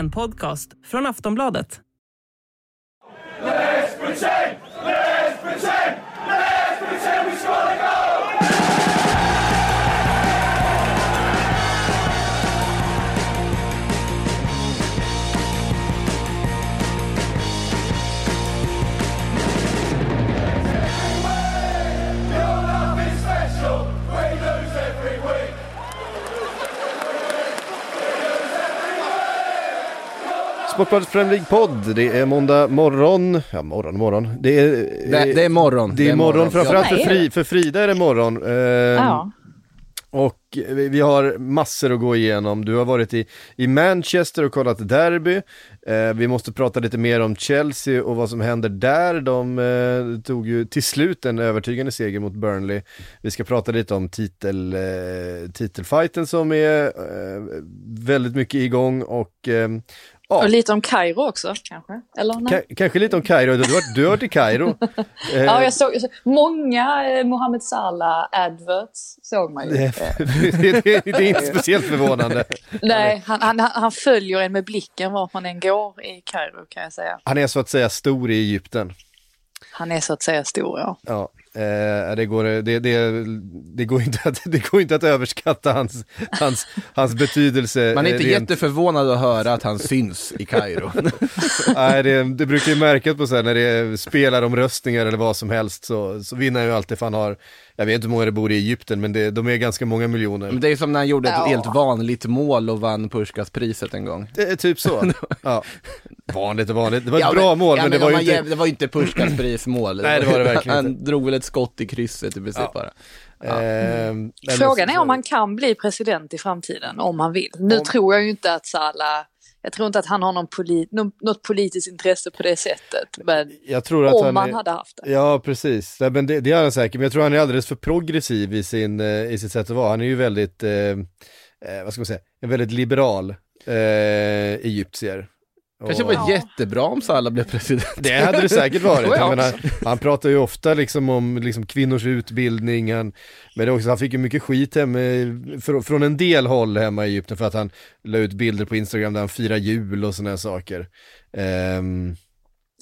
En podcast från Aftonbladet. Sportbladets Premier League-podd. Det är måndag morgon. Ja, morgon, morgon. Det är, Det, det är morgon. det är morgon, framförallt för. Fri, för Frida är det morgon. Ehm, Ja. Och vi, vi har massor att gå igenom. Du har varit i, i Manchester och kollat derby. Eh, vi måste prata lite mer om Chelsea och vad som händer där. De eh, tog ju till slut en övertygande seger mot Burnley. Vi ska prata lite om titel, eh, titelfighten som är eh, väldigt mycket igång och ehm, ja. Och lite om Kairo också kanske? Eller kanske lite om Kairo, du har varit, du varit i Kairo. Eh, Ja, jag såg, många eh, Mohamed Salah adverts såg man ju. det, det, det, det är inte speciellt förvånande. Nej, han, han, han följer en med blicken vart man än går i Kairo kan jag säga. Han är så att säga stor i Egypten. Han är så att säga stor, ja. Ja, eh, det, går, det, det, det, går inte att, det går inte att överskatta hans, hans, hans betydelse. Man är inte eh, rent- jätteförvånad att höra att han syns i Kairo. Nej, det, det brukar ju märkas på så här när det är spelaromröstningar eller vad som helst så, så vinner han ju alltid för han har, jag vet inte hur många det bor i Egypten men det, de är ganska många miljoner. Men det är som när han gjorde ett Ja. helt vanligt mål och vann Puskas-priset en gång. Det är typ så. Ja. Vanligt och vanligt, det var ett Ja, bra mål ja, men det om var ju inte... jäv- Det var ju inte Puskas prismål. Nej, det var det verkligen Han inte. drog väl ett skott i krysset i princip Ja. bara. Eh, men- Frågan är om han kan bli president i framtiden, om han vill. Nu Om- tror jag ju inte att Salah, jag tror inte att han har någon poli, någon, något politiskt intresse på det sättet. Men Jag tror att om han han är... hade haft det. Ja, precis. Nej, men det, det är han säkert, men jag tror han är alldeles för progressiv i, sin, eh, i sitt sätt att vara. Han är ju väldigt, eh, eh, vad ska man säga, en väldigt liberal eh, egyptier. Kanske var jättebra om Salah blev president. Det hade det säkert varit. menar, han pratar ju ofta liksom om liksom kvinnors utbildning, han, men också, han fick ju mycket skit hem, eh, för, från en del håll hemma i Egypten för att han la ut bilder på Instagram där han firar jul och sådana saker. Ehm,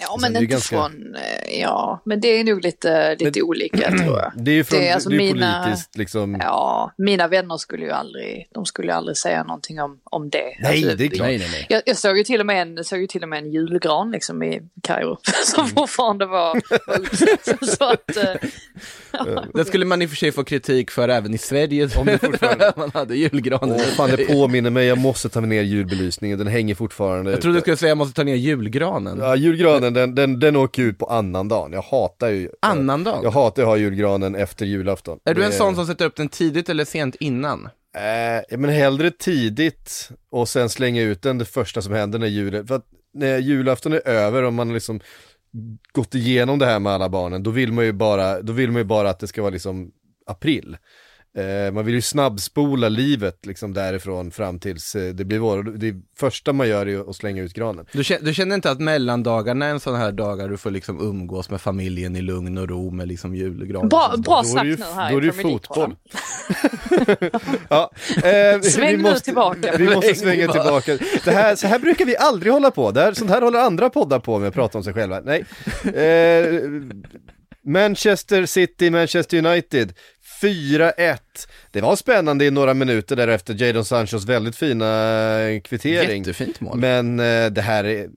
Ja, Sen men det är ju inte ganska- från, eh, ja, men det är nog lite, lite olika tror jag. det är ju från, Det är alltså det är mina- politiskt liksom. Ja, mina vänner skulle ju aldrig, de skulle aldrig säga någonting om, om det. Nej, Alltså, det är klart. Nej, nej, nej. Jag, jag såg ju till och med en, såg ju till och med en julgran liksom i Kairo som Mm. fortfarande var, var uppsatt. Så att, eh, Det skulle man i och för sig få kritik för även i Sverige. Om det fortfarande- man hade julgranen. Åh, fan det påminner mig, jag måste ta ner julbelysningen, den hänger fortfarande. Jag trodde du skulle säga jag måste ta ner julgranen. Ja, julgranen den, den, den åker ut på annandagen. Jag hatar ju... Annandag? Jag hatar att ha julgranen efter julafton. Är du en Det- sån som sätter upp den tidigt eller sent innan? Eh, men hellre tidigt och sen slänga ut den det första som händer när julen, för att när julafton är över och man liksom gått igenom det här med alla barnen, då vill man ju bara, då vill man ju bara att det ska vara liksom april. Eh, man vill ju snabbspola livet liksom därifrån fram tills eh, det blir vår. Det första man gör är att slänga ut granen. Du känner, du känner inte att mellandagarna är en sån här dagar du får liksom umgås med familjen i lugn och ro med liksom julgran? bra bra ju, nu här då är det ju fotboll. Ja, eh, Sväng vi nu måste, tillbaka. Vi måste Sväng svänga tillbaka. Det här, så här brukar vi aldrig hålla på. Det här, sånt här håller andra poddar på med, att prata om sig själva. Nej. Eh, Manchester City, Manchester United. 4-1. Det var spännande i några minuter därefter Jadon Sanchos väldigt fina eh, kvittering. Jättefint mål. Men eh, det här är...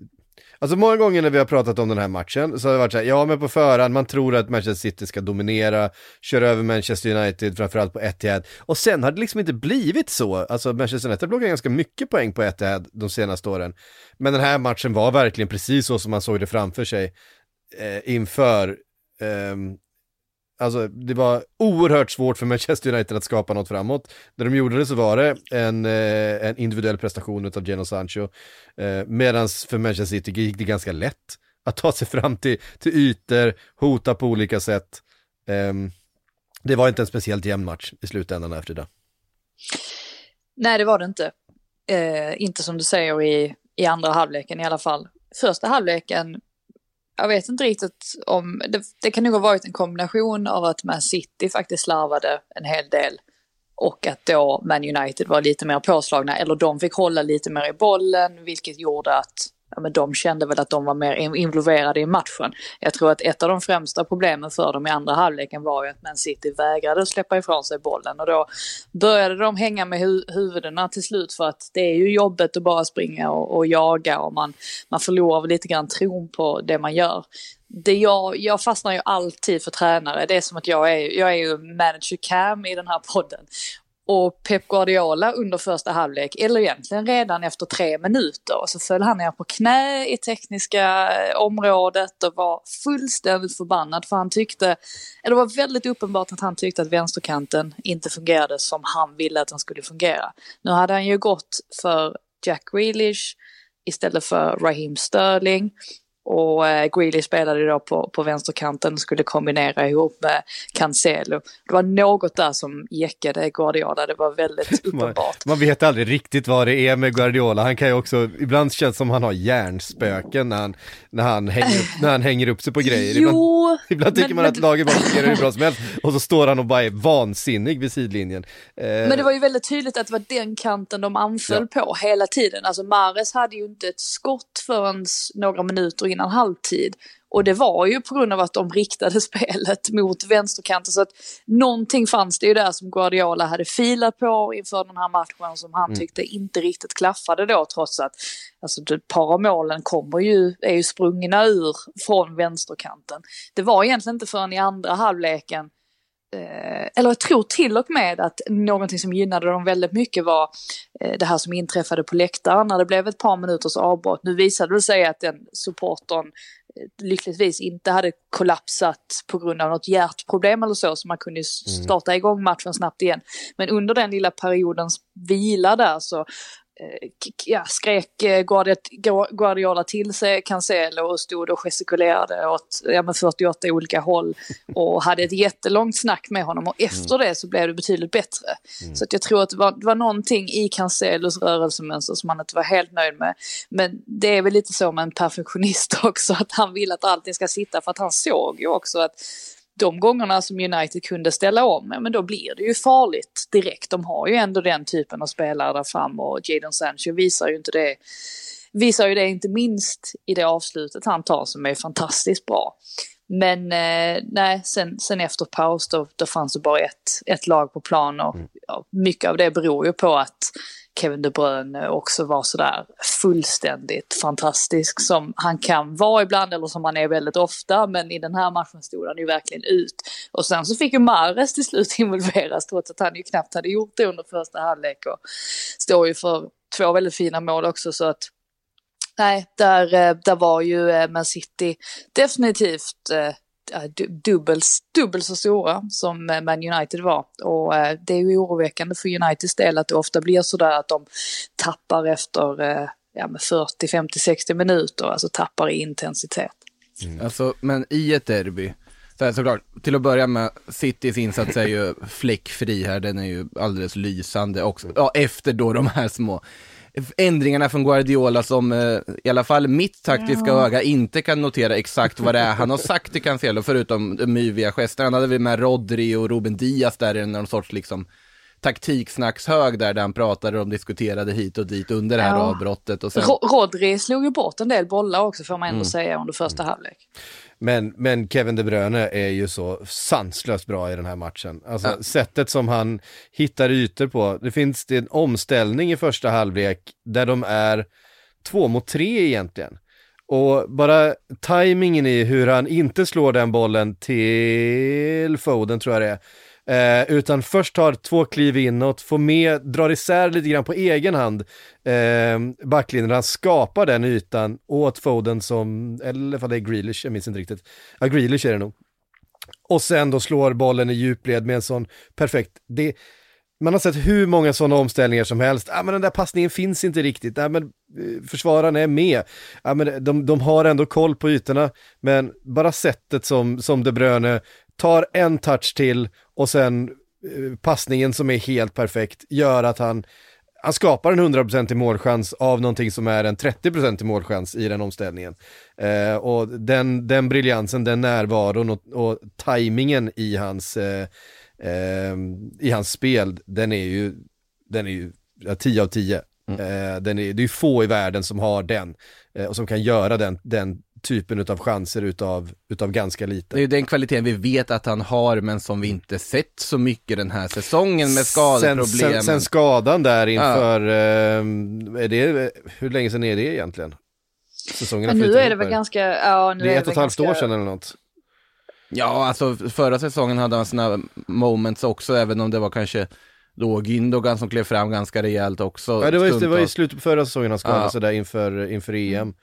Alltså många gånger när vi har pratat om den här matchen så har det varit så här, ja men på förhand, man tror att Manchester City ska dominera, köra över Manchester United, framförallt på Etihad. Och sen har det liksom inte blivit så. Alltså Manchester United har plockat ganska mycket poäng på Etihad de senaste åren. Men den här matchen var verkligen precis så som man såg det framför sig eh, inför ehm, Alltså det var oerhört svårt för Manchester United att skapa något framåt. När de gjorde det så var det en, eh, en individuell prestation av Geno Sancho. Eh, Medan för Manchester City gick det ganska lätt att ta sig fram till, till ytor, hota på olika sätt. Ehm, det var inte en speciellt jämn match i slutändan här Frida. Nej, det var det inte. Eh, inte som du säger i, i andra halvleken i alla fall. Första halvleken, jag vet inte riktigt om, det, det kan nog ha varit en kombination av att Man City faktiskt slarvade en hel del och att då Man United var lite mer påslagna, eller de fick hålla lite mer i bollen, vilket gjorde att ja, men de kände väl att de var mer involverade i matchen. Jag tror att ett av de främsta problemen för dem i andra halvleken var ju att Man City vägrade släppa ifrån sig bollen och då började de hänga med hu- huvudena till slut för att det är ju jobbet att bara springa och, och jaga och man, man förlorar väl lite grann tron på det man gör. Det jag, jag fastnar ju alltid för tränare. Det är som att jag är, jag är ju manager cam i den här podden. Och Pep Guardiola under första halvlek, eller egentligen redan efter tre minuter, så föll han ner på knä i tekniska eh, området och var fullständigt förbannad för han tyckte, eller det var väldigt uppenbart att han tyckte att vänsterkanten inte fungerade som han ville att den skulle fungera. Nu hade han ju gått för Jack Grealish istället för Raheem Sterling. Och eh, Grealish spelade då på, på vänsterkanten och skulle kombinera ihop med Cancelo. Det var något där som jäckade Guardiola, det var väldigt Man, uppenbart. man vet aldrig riktigt vad det är med Guardiola, han kan ju också, ibland känns det som han har hjärnspöken när han, när han, hänger, upp, när han hänger upp sig på grejer. Ibland, Jo, ibland tycker men- man men- att laget bara fungerar hur bra som helst och så står han och bara är vansinnig vid sidlinjen. Eh, Men det var ju väldigt tydligt att det var den kanten de anföll på hela tiden. Alltså Mares hade ju inte ett skott förrän några minuter innan halvtid. Och det var ju på grund av att de riktade spelet mot vänsterkanten. Så att någonting fanns det ju där som Guardiola hade filat på inför den här matchen som han tyckte inte riktigt klaffade då trots att alltså, ett par av målen kommer ju, är ju sprungna ur från vänsterkanten. Det var egentligen inte förrän i andra halvleken eller jag tror till och med att någonting som gynnade dem väldigt mycket var eh, det här som inträffade på läktaren när det blev ett par minuters avbrott. Nu visade det sig att den supportern eh, lyckligtvis inte hade kollapsat på grund av något hjärtproblem eller så, så man kunde ju starta igång matchen snabbt igen. Men under den lilla periodens vila där så eh, ja, skrek eh, Guardi- Guardiola till sig Cancelo och stod och gestikulerade åt ja, men 48 olika håll och hade ett jättelångt snack med honom och efter det så blev det betydligt bättre. Så att jag tror att det var, det var någonting i Cancelos rörelsemönster som han inte var helt nöjd med. Men det är väl lite så med en perfektionist också att han vill att allting ska sitta för att han såg ju också att de gångerna som United kunde ställa om, ja, men då blir det ju farligt direkt. De har ju ändå den typen av spelare där fram och Jadon Sancho visar ju inte det. Visar ju det inte minst i det avslutet han tar som är fantastiskt bra. Men eh, nej, sen, sen efter paus då, då fanns det bara ett, ett lag på plan och ja, mycket av det beror ju på att Kevin De Bruyne också var sådär fullständigt fantastisk som han kan vara ibland eller som han är väldigt ofta. Men i den här matchen stod han ju verkligen ut. Och sen så fick ju Mahrez till slut involveras trots att han ju knappt hade gjort det under första halvlek och står ju för två väldigt fina mål också så att Nej, där, eh, där var ju eh, Man City definitivt eh, Eh, dubbelt, dubbelt så stora som eh, Man United var. Och eh, det är ju oroväckande för Uniteds del att det ofta blir sådär att de tappar efter ja, med 40, 50, 60 minuter, alltså tappar i intensitet. Mm. Alltså, men i ett derby, så här, såklart, till att börja med, Citys insats är ju fläckfri här, den är ju alldeles lysande också. Ja, efter då de här små ändringarna från Guardiola som eh, i alla fall mitt taktiska öga inte kan notera exakt vad det är han har sagt till Cancelo, förutom de myviga gesterna. Han hade väl med Rodri och Ruben Diaz där i någon sorts liksom taktiksnackshög där, där han pratade och de diskuterade hit och dit under det här Ja. avbrottet. Och sen, Ro- Rodri slog ju bort en del bollar också får man ändå Mm. säga under första halvlek. Men, men Kevin De Bruyne är ju så sanslöst bra i den här matchen. Alltså Ja. sättet som han hittar ytor på. Det finns det en omställning i första halvlek där de är två mot tre egentligen. Och bara tajmingen i hur han inte slår den bollen till Foden tror jag det är. Eh, utan först tar två kliv inåt, får med, drar isär lite grann på egen hand eh, backlinjen, han skapar den ytan åt Foden som, eller vad det är Grealish, jag minns inte riktigt. Ja, Grealish är det nog. och sen då slår bollen i djupled med en sån perfekt, det, man har sett hur många sådana omställningar som helst, ah, men den där passningen finns inte riktigt, ah, men eh, försvararna är med, ah, men de, de har ändå koll på ytorna, men bara sättet som, som De Bruyne tar en touch till och sen eh, passningen som är helt perfekt gör att han han skapar en 100% i målchans av någonting som är en 30% i målchans i den omställningen. Eh, och den, den briljansen, den närvaron och, och tajmingen i hans, eh, eh, i hans spel, den är ju, den är ju ja, 10 av 10. Mm. Eh, den är, det är få i världen som har den eh, och som kan göra den, den typen av chanser utav, utav ganska lite. Det är ju den kvaliteten vi vet att han har men som vi inte sett så mycket den här säsongen med skadeproblem. Sen, sen, sen skadan där inför, ja. eh, är det, hur länge sedan är det egentligen? Säsongen ja, nu är det väl ganska, ja nu det är, är ett och ett halvt år sedan eller något. Ja, alltså förra säsongen hade han sina moments också, även om det var kanske då Gündogan som klev fram ganska rejält också. Ja, det var, just, det var i slutet på förra säsongen han skadade ja. sig där inför, inför EM.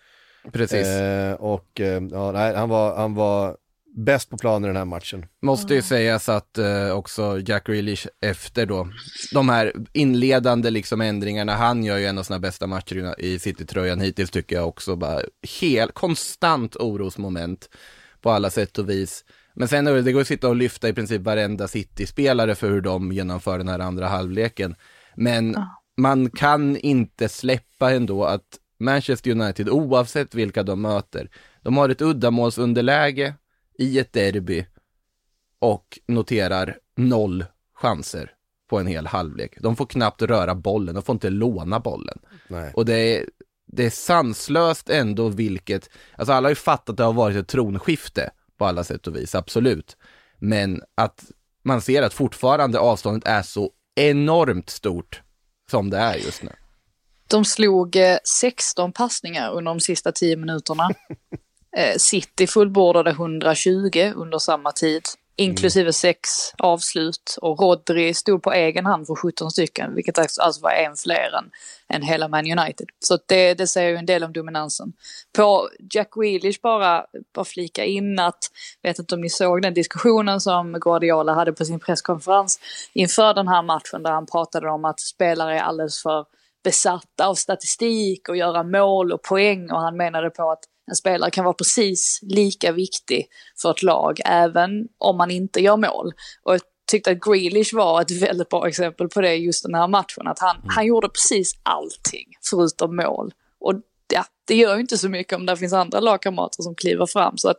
Precis. Eh, och eh, ja, nej, han var, han var bäst på plan i den här matchen. Måste ju sägas att eh, också Jack Grealish efter då, de här inledande liksom ändringarna, han gör ju en av sina bästa matcher i City-tröjan hittills tycker jag också, bara helt konstant orosmoment på alla sätt och vis. Men sen det går att sitta och lyfta i princip varenda City-spelare för hur de genomför den här andra halvleken. Men man kan inte släppa ändå att Manchester United, oavsett vilka de möter, de har ett uddamålsunderläge i ett derby och noterar noll chanser på en hel halvlek. De får knappt röra bollen, de får inte låna bollen. Nej. Och det är, det är sanslöst ändå vilket, alltså alla har ju fattat att det har varit ett tronskifte på alla sätt och vis, absolut. Men att man ser att fortfarande avståndet är så enormt stort som det är just nu. De slog 16 eh, passningar under de sista 10 minuterna. Eh, City fullbordade 120 under samma tid, inklusive sex avslut. Och Rodri stod på egen hand för 17 stycken, vilket alltså var en fler än, än hela Man United. Så det, det säger ju en del om dominansen. På Jack Grealish bara, bara flika in att, vet inte om ni såg den diskussionen som Guardiola hade på sin presskonferens inför den här matchen där han pratade om att spelare är alldeles för besatta av statistik och göra mål och poäng och han menade på att en spelare kan vara precis lika viktig för ett lag även om man inte gör mål. Och jag tyckte att Grealish var ett väldigt bra exempel på det just den här matchen. Att han, mm. han gjorde precis allting förutom mål. Och ja, det gör ju inte så mycket om det finns andra lagkamrater som kliver fram. Så att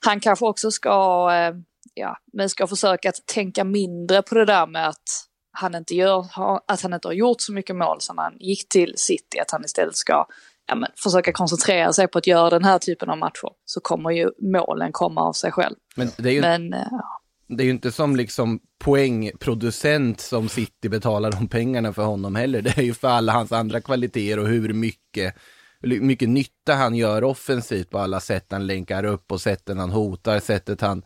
han kanske också ska, eh, ja, men ska försöka att tänka mindre på det där med att han inte gör, att han inte har gjort så mycket mål sedan han gick till City, att han istället ska ja, men, försöka koncentrera sig på att göra den här typen av matcher, så kommer ju målen komma av sig själv. Men det är ju, men, eh, ja. det är ju inte som liksom poängproducent som City betalar de pengarna för honom heller. Det är ju för alla hans andra kvaliteter och hur mycket hur mycket nytta han gör offensivt på alla sätt han länkar upp och sätten han hotar, sättet han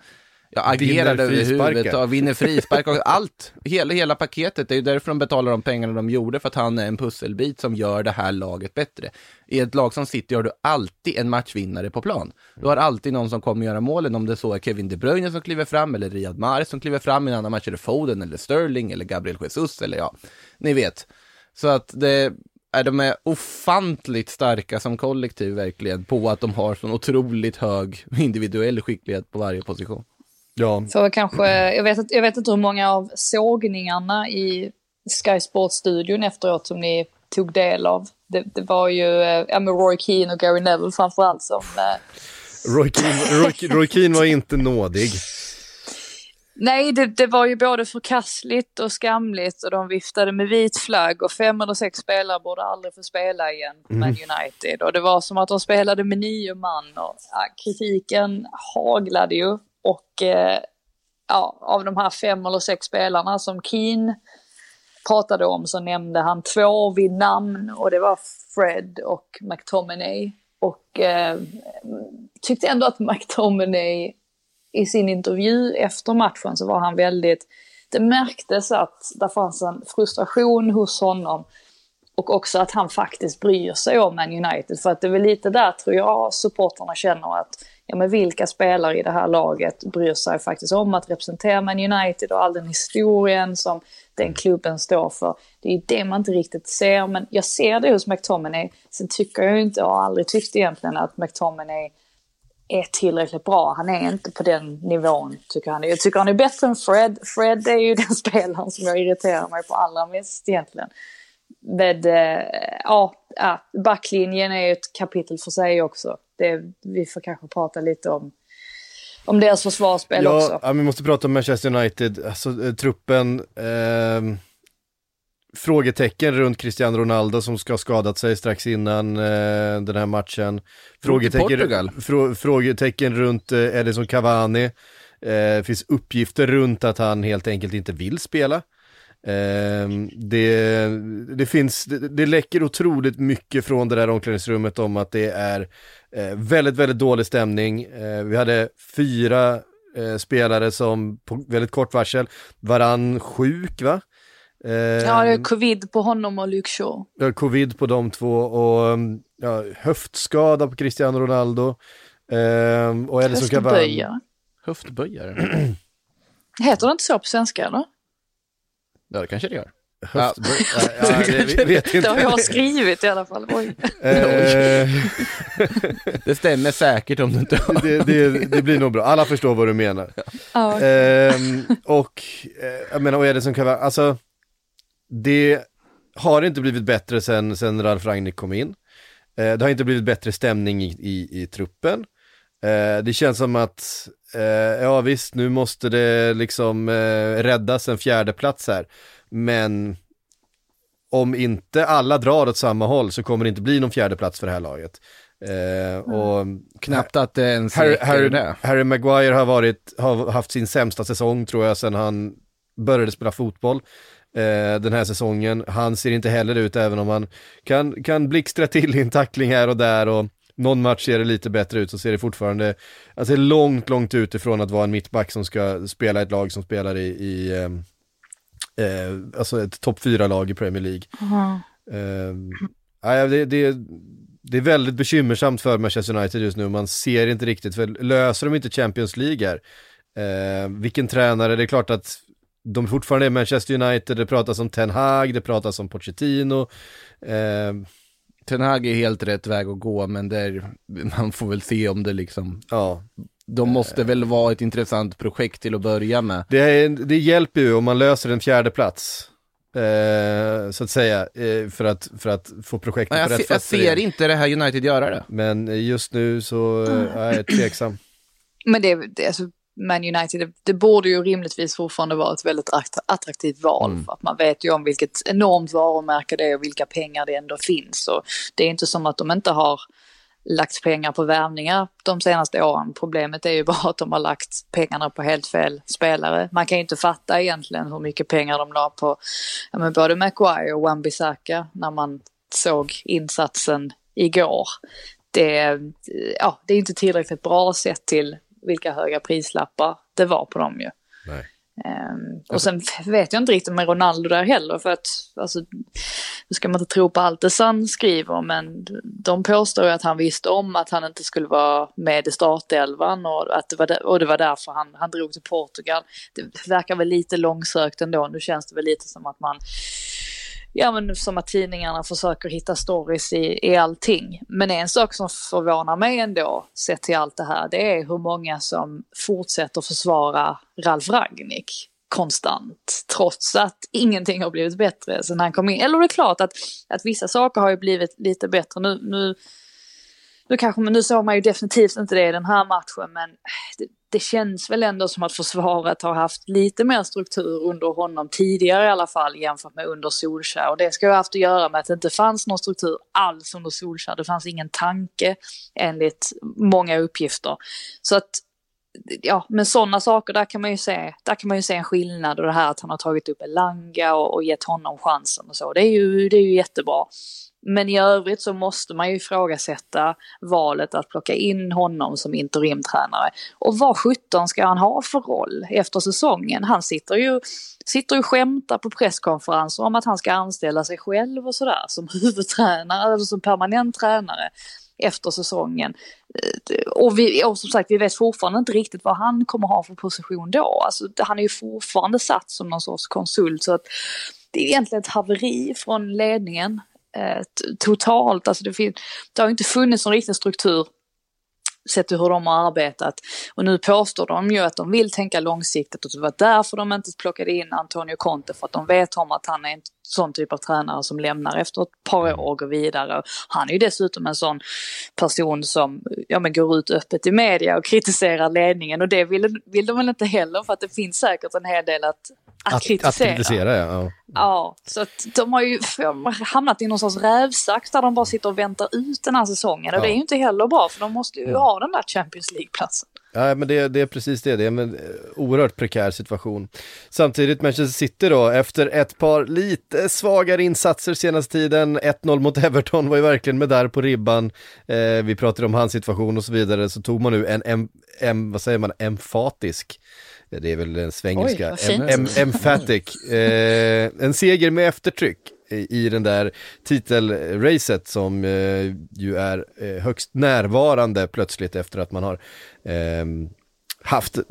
Ja, agerar över huvudet och vinner frispark och allt. Hela, hela paketet. Det är ju därför de betalar de pengarna de gjorde, för att han är en pusselbit som gör det här laget bättre. I ett lag som City har du alltid en matchvinnare på plan. Du har alltid någon som kommer göra målen, om det så är Kevin De Bruyne som kliver fram, eller Riyad Mahrez som kliver fram i en annan match, eller Foden, eller Sterling, eller Gabriel Jesus, eller ja, ni vet. Så att det, är de är ofantligt starka som kollektiv verkligen på att de har så otroligt hög individuell skicklighet på varje position. Ja. För kanske, jag, vet, jag vet inte hur många av sågningarna i Sky Sports-studion efteråt som ni tog del av. Det, det var ju eh, ja, med Roy Keane och Gary Neville framförallt som... Eh... Roy, Keane, Roy, Roy Keane var inte nådig. Nej, det, det, var ju både förkastligt och skamligt och de viftade med vit flagg och fem eller sex spelare borde aldrig få spela igen på mm. Man United. Och det var som att de spelade med nio man och ja, kritiken haglade ju och eh, ja, av de här fem eller sex spelarna som Keen pratade om så nämnde han två vid namn och det var Fred och McTominay. Och eh, tyckte ändå att McTominay i sin intervju efter matchen så var han väldigt, det märktes att det fanns en frustration hos honom och också att han faktiskt bryr sig om Man United. För att det är väl lite där tror jag supporterna känner att ja men vilka spelare i det här laget bryr sig faktiskt om att representera Man United och all den historien som den klubben står för. Det är det man inte riktigt ser, men jag ser det hos McTominay. Sen tycker jag inte, och har aldrig tyckt egentligen, att McTominay är tillräckligt bra. Han är inte på den nivån, tycker han. Jag tycker han är bättre än Fred. Fred är ju den spelaren som jag irriterar mig på allra mest egentligen. Med, eh, ja, backlinjen är ju ett kapitel för sig också. Det, vi får kanske prata lite om om deras försvarsspel ja, också. Ja, vi måste prata om Manchester United, alltså eh, truppen. Eh, frågetecken runt Cristiano Ronaldo som ska ha skadat sig strax innan eh, den här matchen. Frågetecken, frå, frågetecken runt eh, Edison Cavani. Eh, finns uppgifter runt att han helt enkelt inte vill spela. Eh, det, det finns, det, det läcker otroligt mycket från det där omklädningsrummet om att det är eh, väldigt, väldigt dålig stämning. Eh, vi hade fyra eh, spelare som på väldigt kort varsel, varann sjuk va? Eh, ja, det är covid på honom och Luke Shaw. Ja, covid på de två och ja, höftskada på Cristiano Ronaldo. Eh, och Höftböjare. Höftböjare? Heter det inte så på svenska eller? Ja, det kanske det gör. Höftböj... ja, ja, det vet inte. Det har jag skrivit i alla fall. Oj. Eh, det stämmer säkert om du inte har. det, det, det blir nog bra, alla förstår vad du menar. Ja. Ehm, och eh, jag menar, vad är det som kan vara, alltså det har inte blivit bättre sen, sen Ralf Rangnick kom in. Eh, det har inte blivit bättre stämning i, i, i truppen. Det känns som att, eh, ja visst, nu måste det liksom eh, räddas en fjärde plats här. Men om inte alla drar åt samma håll så kommer det inte bli någon fjärde plats för det här laget. Eh, och Knappt att det ens Harry, Harry, det. Harry Maguire har, varit, har haft sin sämsta säsong tror jag sedan han började spela fotboll eh, den här säsongen. Han ser inte heller ut, även om han kan, kan blixtra till i en tackling här och där och någon match ser det lite bättre ut så ser det fortfarande, alltså långt, långt utifrån att vara en mittback som ska spela ett lag som spelar i, i eh, eh, alltså ett topp fyra lag i Premier League. Mm. Eh, det, det, det är väldigt bekymmersamt för Manchester United just nu, man ser inte riktigt, för löser de inte Champions League här, eh, vilken tränare, det är klart att de fortfarande är Manchester United, det pratas om Ten Hag, det pratas om Pochettino. Eh, Ten Hag är helt rätt väg att gå, men där, man får väl se om det liksom, ja, de måste väl vara ett intressant projekt till att börja med. det, är, det hjälper ju om man löser en fjärde plats. Eh, så att säga, eh, för, att, för att få projektet Nej, på jag, rätt se, jag ser igen. inte det här United göra det. Men just nu så eh, är jag tveksam. Men det, det alltså, Man United, det, borde ju rimligtvis fortfarande vara ett väldigt att- attraktivt val. Mm. För att man vet ju om vilket enormt varumärke det är och vilka pengar det ändå finns. Och det är inte som att de inte har lagt pengar på värvningar de senaste åren. Problemet är ju bara att de har lagt pengarna på helt fel spelare. Man kan ju inte fatta egentligen hur mycket pengar de la på ja, men både Maguire och Wan-Bissaka när man såg insatsen igår. Det, ja, det är inte tillräckligt bra sett till vilka höga prislappar det var på dem ju. Nej. Ehm, och sen vet jag inte riktigt med Ronaldo där heller för att alltså, nu ska man inte tro på allt det Sun skriver men de påstår ju att han visste om att han inte skulle vara med i startelvan och, att det, var där, och det var därför han, han drog till Portugal. Det verkar väl lite långsökt ändå, nu känns det väl lite som att man Ja men som att tidningarna försöker hitta stories i, i allting. Men en sak som förvånar mig ändå, sett till allt det här, det är hur många som fortsätter försvara Ralf Ragnik konstant, trots att ingenting har blivit bättre sen han kom in. Eller det är klart att, att vissa saker har ju blivit lite bättre. Nu, nu, nu, kanske, nu såg man ju definitivt inte det i den här matchen, men det, det känns väl ändå som att försvaret har haft lite mer struktur under honom tidigare i alla fall jämfört med under Solskär. Och det ska ju ha haft att göra med att det inte fanns någon struktur alls under Solskär. Det fanns ingen tanke enligt många uppgifter. Så att ja, men sådana saker, där kan man ju se, där kan man ju se en skillnad och det här att han har tagit upp Elanga och, och gett honom chansen och så. Det är ju, det är ju jättebra. Men i övrigt så måste man ju ifrågasätta valet att plocka in honom som interimtränare. Och vad 17 ska han ha för roll efter säsongen? Han sitter ju, sitter ju och skämtar på presskonferenser om att han ska anställa sig själv och sådär som huvudtränare eller som permanent tränare. efter säsongen. Eh, och, vi, och som sagt, vi vet fortfarande inte riktigt vad han kommer ha för position då. Alltså, han är ju fortfarande satt som någon sorts konsult. Så att det är egentligen ett haveri från ledningen. Eh, totalt, alltså det, det har inte funnits någon riktig struktur sett till hur de har arbetat. Och nu påstår de ju att de vill tänka långsiktigt och det var därför de inte plockade in Antonio Conte för att de vet om att han är en sån typ av tränare som lämnar efter ett par år och går vidare. Han är ju dessutom en sån person som ja, men går ut öppet i media och kritiserar ledningen och det vill, vill de väl inte heller för att det finns säkert en hel del att, att, att kritisera. Att kritisera ja. Ja, så att de har ju hamnat i någon sorts rävsax där de bara sitter och väntar ut den här säsongen. Och ja. det är ju inte heller bra för de måste ju ja. ha den där Champions League-platsen. Ja, men det, det, är precis det. Det är en oerhört prekär situation. Samtidigt Manchester City då, efter ett par lite svagare insatser senaste tiden, 1-0 mot Everton var ju verkligen med där på ribban. Eh, vi pratade om hans situation och så vidare, så tog man nu en, en, en vad säger man, emfatisk det är väl en svengelska, emphatic, eh, en seger med eftertryck i den där titelracet som eh, ju är eh, högst närvarande plötsligt efter att man har eh, haft eh,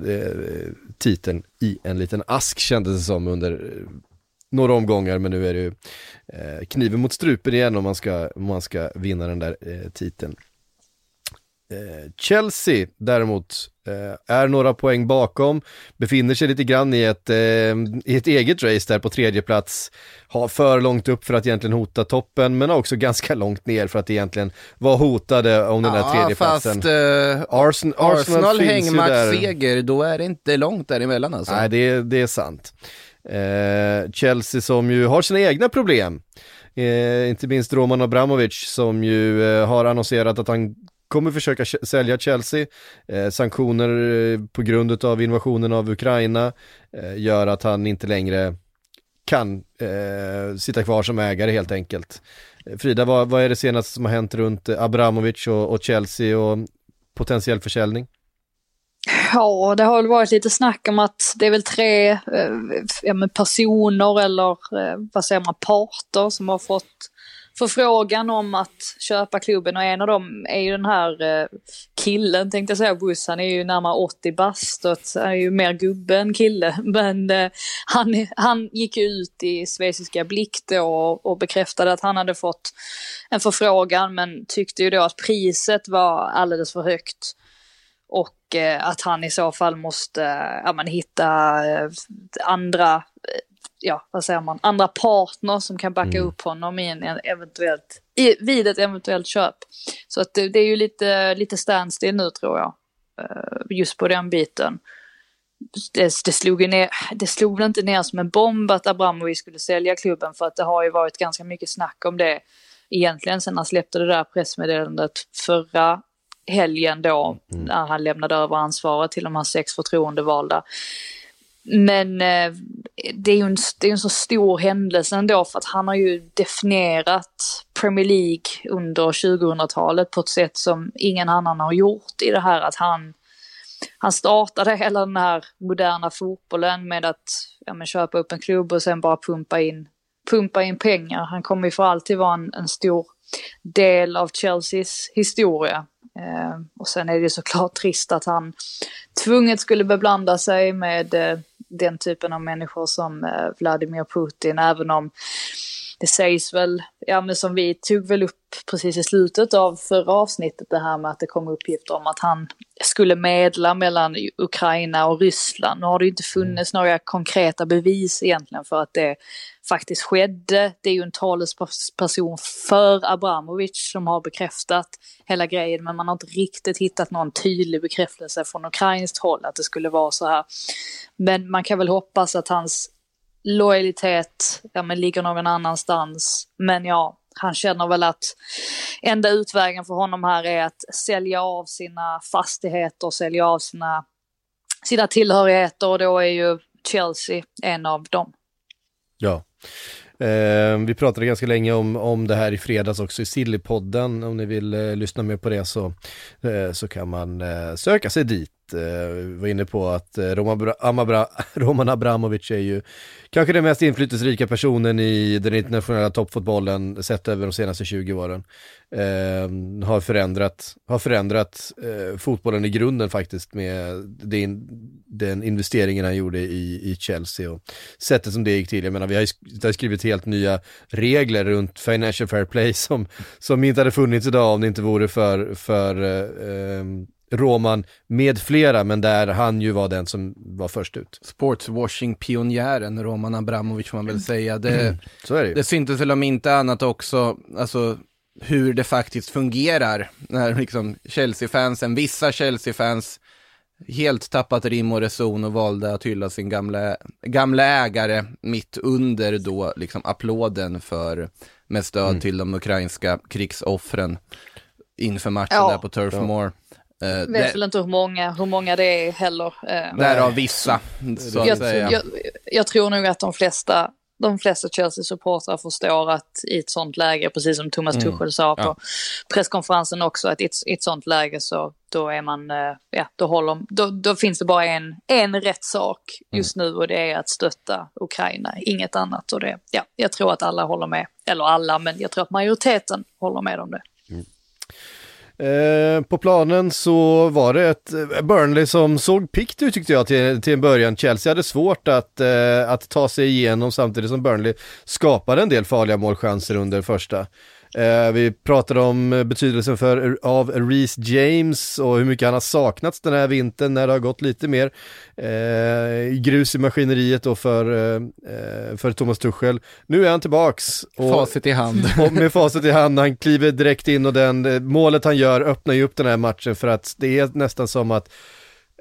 titeln i en liten ask kändes det som under eh, några omgångar. Men nu är det ju kniven mot strupen igen om man ska, om man ska vinna den där titeln. Chelsea däremot Eh, är några poäng bakom, befinner sig lite grann i ett, eh, i ett eget race där på tredje plats, har för långt upp för att egentligen hota toppen, men också ganska långt ner för att egentligen vara hotade om den ja, där tredje platsen. Fast, uh, Arsenal, Arsenal hängmatchseger, då är det inte långt däremellan alltså. Nej, det, det är sant. Eh, Chelsea som ju har sina egna problem. Eh, inte minst Roman Abramovic som ju eh, har annonserat att han kommer försöka sälja Chelsea. Eh, sanktioner eh, på grund av invasionen av Ukraina eh, gör att han inte längre kan eh, sitta kvar som ägare helt enkelt. Eh, Frida, vad, vad är det senaste som har hänt runt eh, Abramovic och, och Chelsea och potentiell försäljning? Ja, det har väl varit lite snack om att det är väl tre eh, personer eller eh, vad säger man, parter som har fått förfrågan om att köpa klubben och en av dem är ju den här eh, killen tänkte jag säga, Buss, han är ju närmare 80 bast och han är ju mer gubbe än kille. Men eh, han, han gick ju ut i schweiziska Blick då och, och bekräftade att han hade fått en förfrågan men tyckte ju då att priset var alldeles för högt. Och eh, att han i så fall måste eh, ja, man, hitta eh, andra ja, vad säger man, andra partner som kan backa mm. upp honom i en eventuellt, i, vid ett eventuellt köp. Så att det, det, är ju lite, lite standstill nu tror jag, uh, just på den biten. Det, det, slog ner, det slog inte ner som en bomb att Abramovic skulle sälja klubben för att det har ju varit ganska mycket snack om det egentligen sen han släppte det där pressmeddelandet förra helgen då, mm. när han lämnade över ansvaret till de här sex förtroendevalda. Men eh, det är ju en, det är en så stor händelse ändå för att han har ju definierat Premier League under 2000-talet på ett sätt som ingen annan har gjort i det här att han, han startade hela den här moderna fotbollen med att ja, men köpa upp en klubb och sen bara pumpa in, pumpa in pengar. Han kommer ju för alltid vara en, en stor del av Chelseas historia. Eh, och sen är det såklart trist att han tvunget skulle beblanda sig med eh, den typen av människor som eh, Vladimir Putin, även om det sägs väl, ja men som vi tog väl upp precis i slutet av förra avsnittet det här med att det kom uppgifter om att han skulle medla mellan Ukraina och Ryssland. Nu har det ju inte funnits några konkreta bevis egentligen för att det faktiskt skedde. Det är ju en talesperson för Abramovic som har bekräftat hela grejen men man har inte riktigt hittat någon tydlig bekräftelse från ukrainskt håll att det skulle vara så här. Men man kan väl hoppas att hans lojalitet ja, men ligger någon annanstans. Men ja, han känner väl att enda utvägen för honom här är att sälja av sina fastigheter, sälja av sina, sina tillhörigheter och då är ju Chelsea en av dem. Ja. Eh, vi pratade ganska länge om, om det här i fredags också i Sillypodden. Om ni vill eh, lyssna mer på det så, eh, så kan man eh, söka sig dit Eh, vi var inne på att eh, Roman, Amabra, Roman Abramovic är ju kanske den mest inflytelserika personen i den internationella toppfotbollen sett över de senaste 20 åren. Eh, har förändrat, har förändrat eh, fotbollen i grunden faktiskt med den, den investeringen han gjorde i, i Chelsea och sättet som det gick till. Jag menar, vi har, har skrivit helt nya regler runt Financial Fair Play som, som inte hade funnits idag om det inte vore för, för eh, ehm, Roman med flera, men där han ju var den som var först ut. Sportswashing-pionjären Roman Abramovic får man väl säga. Det, mm, så är det, det syntes väl om inte annat också, alltså hur det faktiskt fungerar när liksom Chelsea-fansen, vissa Chelsea-fans helt tappat rim och reson och valde att hylla sin gamla, gamla ägare mitt under då liksom applåden för med stöd mm. till de ukrainska krigsoffren inför matchen ja. där på Turf ja. Moor. Uh, vet det... väl inte hur många, hur många det är heller. Uh, Därav vissa, så jag. Jag, jag, tror nog att de flesta, de flesta Chelsea-supportrar förstår att i ett sånt läge, precis som Thomas mm. Tuchel sa på ja. presskonferensen också, att i ett, i ett sånt läge så då är man, uh, ja, då, håller, då, då finns det bara en, en rätt sak just mm. nu och det är att stötta Ukraina, inget annat. Och det, ja, jag tror att alla håller med, eller alla, men jag tror att majoriteten håller med om det. Eh, på planen så var det ett eh, Burnley som såg pikt ut tyckte jag till, till en början. Chelsea hade svårt att, eh, att ta sig igenom samtidigt som Burnley skapade en del farliga målchanser under första. Eh, vi pratade om betydelsen för, av Reece James och hur mycket han har saknats den här vintern när det har gått lite mer eh, grus i maskineriet då för, eh, för Thomas Tuchel. Nu är han tillbaks. Och, facit i hand. och med facit i hand, han kliver direkt in och den, eh, målet han gör öppnar ju upp den här matchen för att det är nästan som att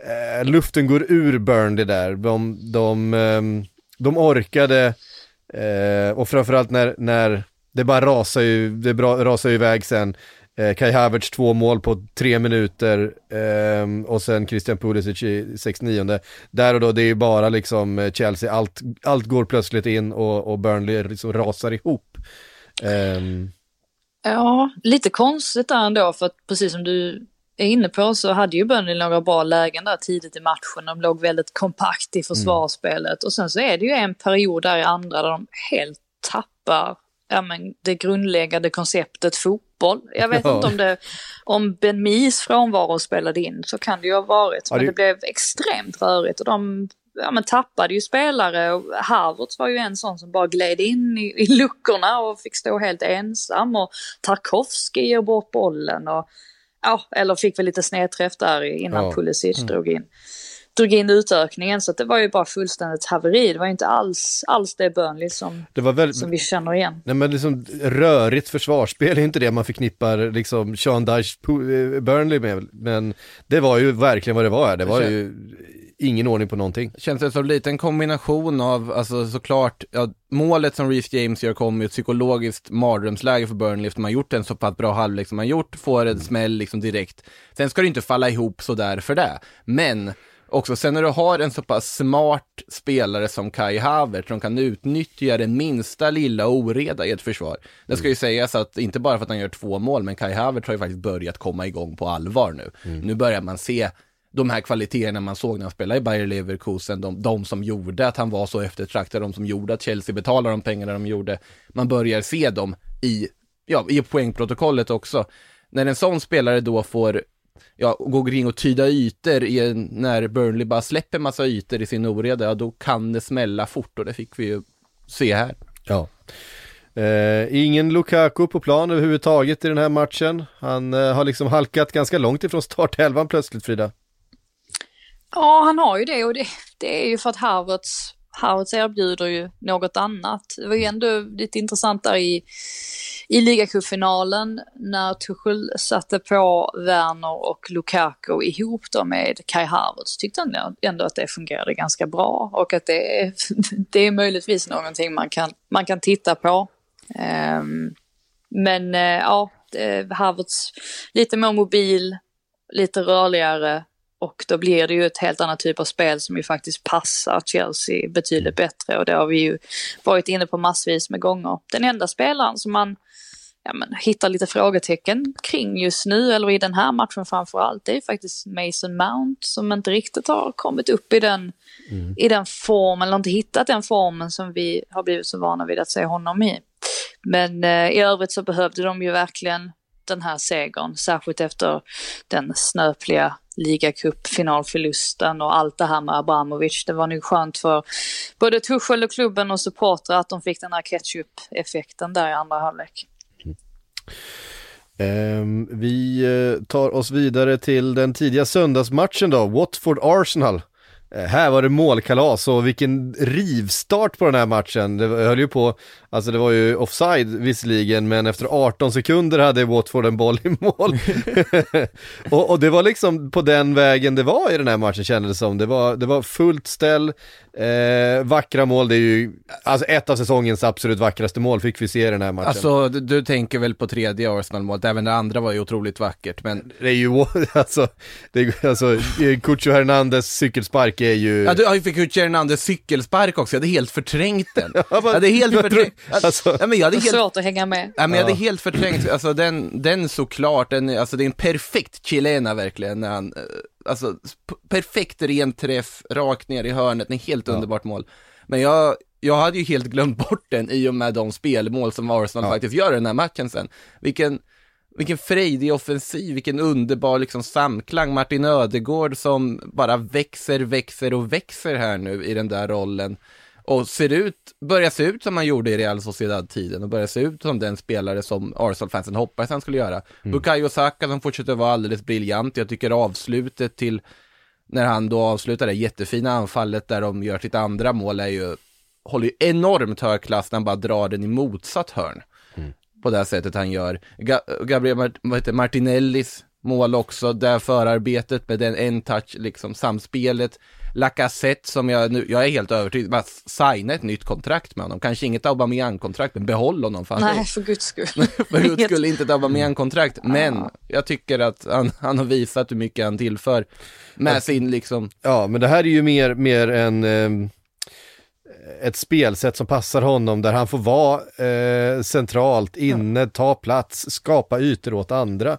eh, luften går ur Burnley där. De, de, ehm, de orkade eh, och framförallt när, när det bara rasar ju, det bra, rasar ju iväg sen. Eh, Kai Havertz två mål på tre minuter eh, och sen Christian Pulisic i 69 Där och då, det är ju bara liksom eh, Chelsea, allt, allt går plötsligt in och, och Burnley liksom rasar ihop. Eh. Ja, lite konstigt där ändå för att precis som du är inne på så hade ju Burnley några bra lägen där tidigt i matchen. De låg väldigt kompakt i försvarsspelet och sen så är det ju en period där i andra där de helt tappar ja, men det grundläggande konceptet fotboll. Jag vet ja. inte om det, om Ben Mis frånvaro spelade in, så kan det ju ha varit. Men ja, det... det blev extremt rörigt och de ja, men tappade ju spelare och Havertz var ju en sån som bara gled in i, i luckorna och fick stå helt ensam och Tarkovski ger bort bollen och ja, eller fick väl lite snedträff där innan ja. Pulisic mm. drog in drog in utökningen så det var ju bara fullständigt haveri. Det var ju inte alls, alls det Burnley som, det var väldigt, som vi känner igen. Nej men liksom rörigt försvarsspel är inte det man förknippar liksom Sean Dyche eh, Burnley med. Men det var ju verkligen vad det var. Det var ju ingen ordning på någonting. Känns det som lite en kombination av, alltså såklart, ja, målet som Reece James gör kommer ju ett psykologiskt mardrömsläge för Burnley efter man gjort en så pass bra halvlek som man gjort, får en smäll liksom direkt. Sen ska det inte falla ihop sådär för det. Men också. Sen när du har en så pass smart spelare som Kai Havertz som kan utnyttja den minsta lilla oreda i ett försvar. Det ska ju sägas att inte bara för att han gör två mål, men Kai Havertz har ju faktiskt börjat komma igång på allvar nu. Mm. Nu börjar man se de här kvaliteterna man såg när han spelade i Bayer Leverkusen, de, de som gjorde att han var så eftertraktad, de som gjorde att Chelsea betalade de pengarna de gjorde. Man börjar se dem i, ja, i poängprotokollet också. När en sån spelare då får ja, gå omkring och tyda ytor i en, när Burnley bara släpper massa ytor i sin oreda, ja då kan det smälla fort och det fick vi ju se här. Ja. Eh, ingen Lukaku på plan överhuvudtaget i den här matchen. Han eh, har liksom halkat ganska långt ifrån startelvan plötsligt Frida. Ja, han har ju det och det, det är ju för att Harvards Harvards erbjuder ju något annat. Det var ju ändå lite intressant där i, i ligacupfinalen när Tuchel satte på Werner och Lukaku ihop då med Kai Havertz tyckte han ändå att det fungerade ganska bra och att det är, det är möjligtvis någonting man kan, man kan titta på. Um, men uh, ja, eh, Havertz lite mer mobil, lite rörligare, och då blir det ju ett helt annat typ av spel som ju faktiskt passar Chelsea betydligt bättre och det har vi ju varit inne på massvis med gånger. Den enda spelaren som man ja, men, hittar lite frågetecken kring just nu, eller i den här matchen framför allt, det är faktiskt Mason Mount som inte riktigt har kommit upp i den, mm. i den formen, eller inte hittat den formen som vi har blivit så vana vid att se honom i. Men eh, i övrigt så behövde de ju verkligen den här segern, särskilt efter den snöpliga ligacupfinalförlusten och allt det här med Abramovic. Det var nog skönt för både Tuchel och klubben och supportrar att de fick den här ketchup-effekten där i andra halvlek. Um, vi eh, tar oss vidare till den tidiga söndagsmatchen då, Watford-Arsenal. Uh, här var det målkalas och vilken rivstart på den här matchen. Det höll ju på Alltså det var ju offside visserligen, men efter 18 sekunder hade Watford en boll i mål. och, och, det var liksom på den vägen det var i den här matchen kändes det som. Det var, det var fullt ställ, eh, vackra mål, det är ju alltså ett av säsongens absolut vackraste mål fick vi se i den här matchen. Alltså du, du tänker väl på tredje Arsenal-målet, även det andra var ju otroligt vackert, men... Det är ju, alltså, det är, alltså Cucho Hernandez cykelspark är ju... Ja, du fick Cucho Hernandez cykelspark också, jag hade helt förträngt den. jag hade helt förträngt Alltså, ja, men jag hade helt, svårt att hänga med. Ja, men jag hade helt förträngt, alltså den, den såklart, den, alltså det är en perfekt chilena verkligen, när han, eh, alltså perfekt ren träff, rakt ner i hörnet, en helt ja. underbart mål. Men jag, jag hade ju helt glömt bort den i och med de spelmål som Arsenal ja. faktiskt gör i den här matchen sen. Vilken, vilken frejdig offensiv, vilken underbar liksom samklang. Martin Ödegård som bara växer, växer och växer här nu i den där rollen och ser ut, börjar se ut som han gjorde i Real Sociedad-tiden och börjar se ut som den spelare som Arsenal-fansen hoppades han skulle göra. Mm. Bukayo Saka som fortsätter vara alldeles briljant. Jag tycker avslutet till, när han då avslutar det jättefina anfallet där de gör sitt andra mål är ju, håller ju enormt hög klass när han bara drar den i motsatt hörn. På det sättet han gör. Ga Gabriel Mart Martinellis mål också, där förarbetet med den en touch, liksom samspelet. Lacazette som jag nu, jag är helt övertygad, bara signa ett nytt kontrakt med honom. Kanske inget Aubameyang-kontrakt, men behåll honom. För Nej, för guds skull. för guds skull, inte ett Aubameyang-kontrakt. Men jag tycker att han, han har visat hur mycket han tillför med sin liksom. Ja, men det här är ju mer, mer en eh ett spelsätt som passar honom där han får vara eh, centralt inne, ta plats, skapa ytor åt andra.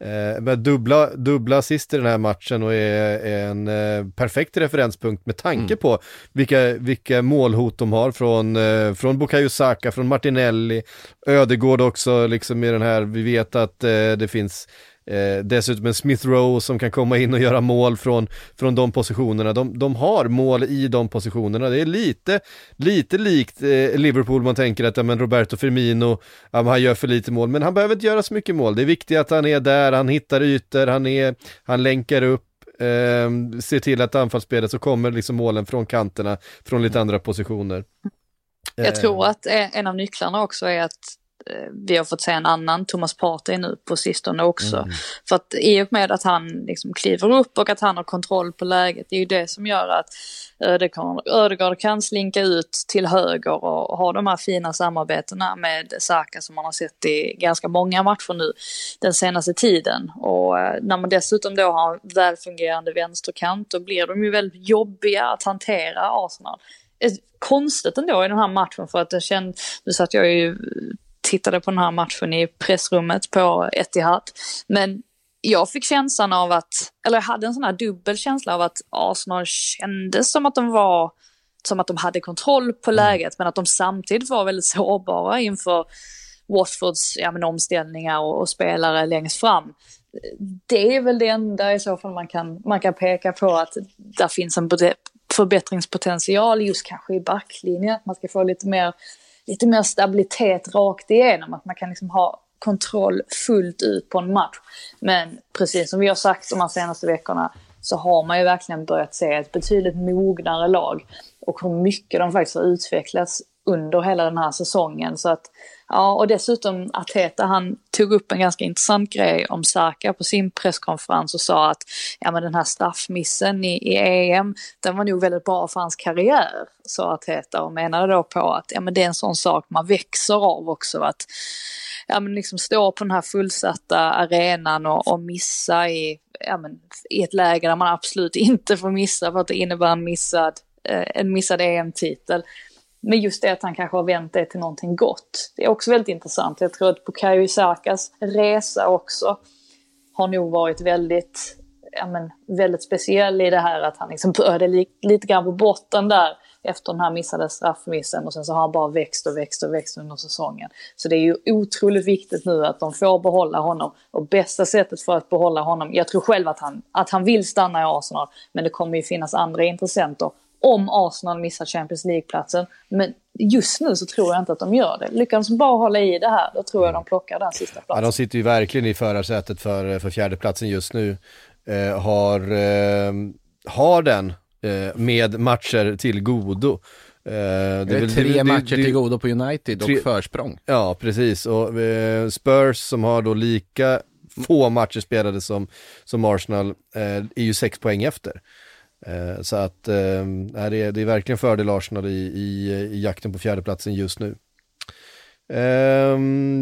Eh, med dubbla, dubbla assist i den här matchen och är, är en eh, perfekt referenspunkt med tanke mm. på vilka, vilka målhot de har från, eh, från Bukayo Saka, från Martinelli, Ödegård också liksom i den här, vi vet att eh, det finns Eh, dessutom en Smith Rowe som kan komma in och göra mål från, från de positionerna. De, de har mål i de positionerna. Det är lite, lite likt eh, Liverpool, man tänker att ja, men Roberto Firmino, ja, han gör för lite mål, men han behöver inte göra så mycket mål. Det är viktigt att han är där, han hittar ytor, han, är, han länkar upp, eh, ser till att anfallsspelet så kommer liksom målen från kanterna, från lite andra positioner. Jag tror eh. att en av nycklarna också är att vi har fått se en annan Thomas Partey nu på sistone också. Mm. För att i och med att han liksom kliver upp och att han har kontroll på läget, det är ju det som gör att Ödegaard kan slinka ut till höger och ha de här fina samarbetena med Saka som man har sett i ganska många matcher nu den senaste tiden. Och eh, när man dessutom då har en välfungerande vänsterkant då blir de ju väldigt jobbiga att hantera Arsenal eh, konstigt ändå i den här matchen för att det känns, nu satt jag ju tittade på den här matchen i pressrummet på Etihad. Men jag fick känslan av att, eller jag hade en sån här dubbel känsla av att Arsenal kändes som att de var, som att de hade kontroll på mm. läget, men att de samtidigt var väldigt sårbara inför Watfords ja, men omställningar och, och, spelare längst fram. Det är väl det enda i så fall man kan, man kan peka på att där finns en förbättringspotential just kanske i backlinjen, att man ska få lite mer lite mer stabilitet rakt igenom, att man kan liksom ha kontroll fullt ut på en match. Men precis som vi har sagt de här senaste veckorna så har man ju verkligen börjat se ett betydligt mognare lag och hur mycket de faktiskt har utvecklats under hela den här säsongen. Så att, ja, och dessutom Arteta han tog upp en ganska intressant grej om Saka på sin presskonferens och sa att ja, men den här straffmissen i, i EM, den var nog väldigt bra för hans karriär, sa Arteta och menade då på att ja, men det är en sån sak man växer av också. att ja, men liksom stå på den här fullsatta arenan och, och missa i, ja, men, i ett läge där man absolut inte får missa för att det innebär en missad, eh, en missad EM-titel men just det att han kanske har vänt det till någonting gott. Det är också väldigt intressant. Jag tror att Bukayo Isakas resa också har nog varit väldigt, ja men, väldigt speciell i det här att han liksom började li lite grann på botten där efter den här missade straffmissen och sen så har han bara växt och växt och växt under säsongen. Så det är ju otroligt viktigt nu att de får behålla honom och bästa sättet för att behålla honom, jag tror själv att han, att han vill stanna i Arsenal, men det kommer ju finnas andra intressenter om Arsenal missar Champions League-platsen. Men just nu så tror jag inte att de gör det. Lyckas de bara hålla i det här, då tror jag de plockar den sista platsen. Ja, de sitter ju verkligen i förarsätet för, för fjärdeplatsen just nu. Eh, har, eh, har den eh, med matcher till godo. Eh, det är väl, tre det, matcher det, till godo på United och tre, försprång. Ja, precis. Och eh, Spurs som har då lika få matcher spelade som, som Arsenal eh, är ju sex poäng efter. Eh, så att eh, det, är, det är verkligen fördel Arsenal i, i, i jakten på fjärdeplatsen just nu. Eh,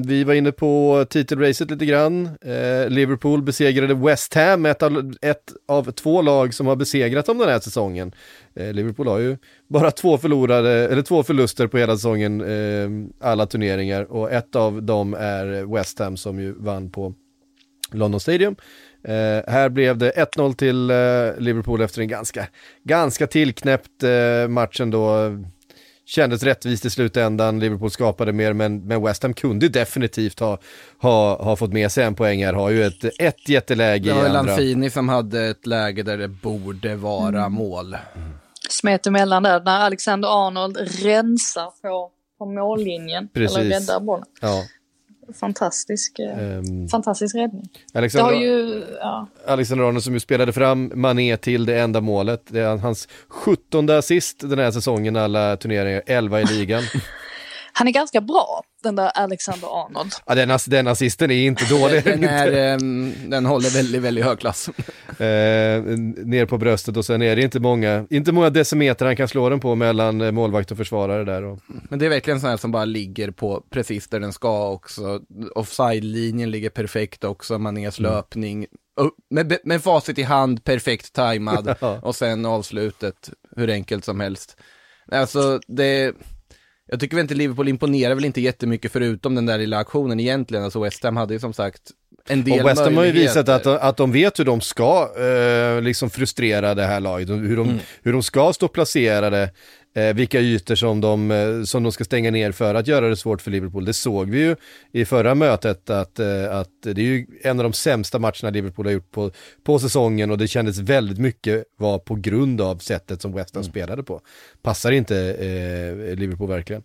vi var inne på titelracet lite grann. Eh, Liverpool besegrade West Ham, ett av, ett av två lag som har besegrat dem den här säsongen. Eh, Liverpool har ju bara två förlorade, eller två förluster på hela säsongen, ehm, alla turneringar och ett av dem är West Ham som ju vann på London Stadium. Eh, här blev det 1-0 till eh, Liverpool efter en ganska, ganska tillknäppt eh, match ändå. Kändes rättvist i slutändan, Liverpool skapade mer men, men West Ham kunde definitivt ha, ha, ha fått med sig en poäng här, har ju ett, ett jätteläge i andra. Det var Lanfini som hade ett läge där det borde vara mm. mål. Smet emellan där när Alexander Arnold rensar på, på mållinjen, Precis. eller räddar bollen. Ja fantastisk, um, fantastisk räddning. Alexander, det har ju, ja. Alexander Arnold som ju spelade fram Mané till det enda målet. Det är hans 17 assist den här säsongen, alla turneringar, 11 i ligan. Han är ganska bra, den där Alexander Arnold. Ja, den, den assisten är inte dålig. den, är, um, den håller väldigt, väldigt hög klass. eh, ner på bröstet och sen är det inte många, inte många decimeter han kan slå den på mellan eh, målvakt och försvarare där. Och... Men det är verkligen sån här som bara ligger på precis där den ska också. Offside-linjen ligger perfekt också, Manés mm. löpning. Med, med facit i hand, perfekt tajmad och sen avslutet hur enkelt som helst. Alltså det jag tycker väl inte Liverpool imponerar väl inte jättemycket förutom den där lilla aktionen egentligen. Alltså West Ham hade ju som sagt en del Och West Ham har ju visat att, att de vet hur de ska eh, liksom frustrera det här laget, hur de, mm. hur de ska stå placerade eh, vilka ytor som de, eh, som de ska stänga ner för att göra det svårt för Liverpool. Det såg vi ju i förra mötet att, eh, att det är ju en av de sämsta matcherna Liverpool har gjort på, på säsongen och det kändes väldigt mycket var på grund av sättet som West Ham mm. spelade på. Passar inte eh, Liverpool verkligen.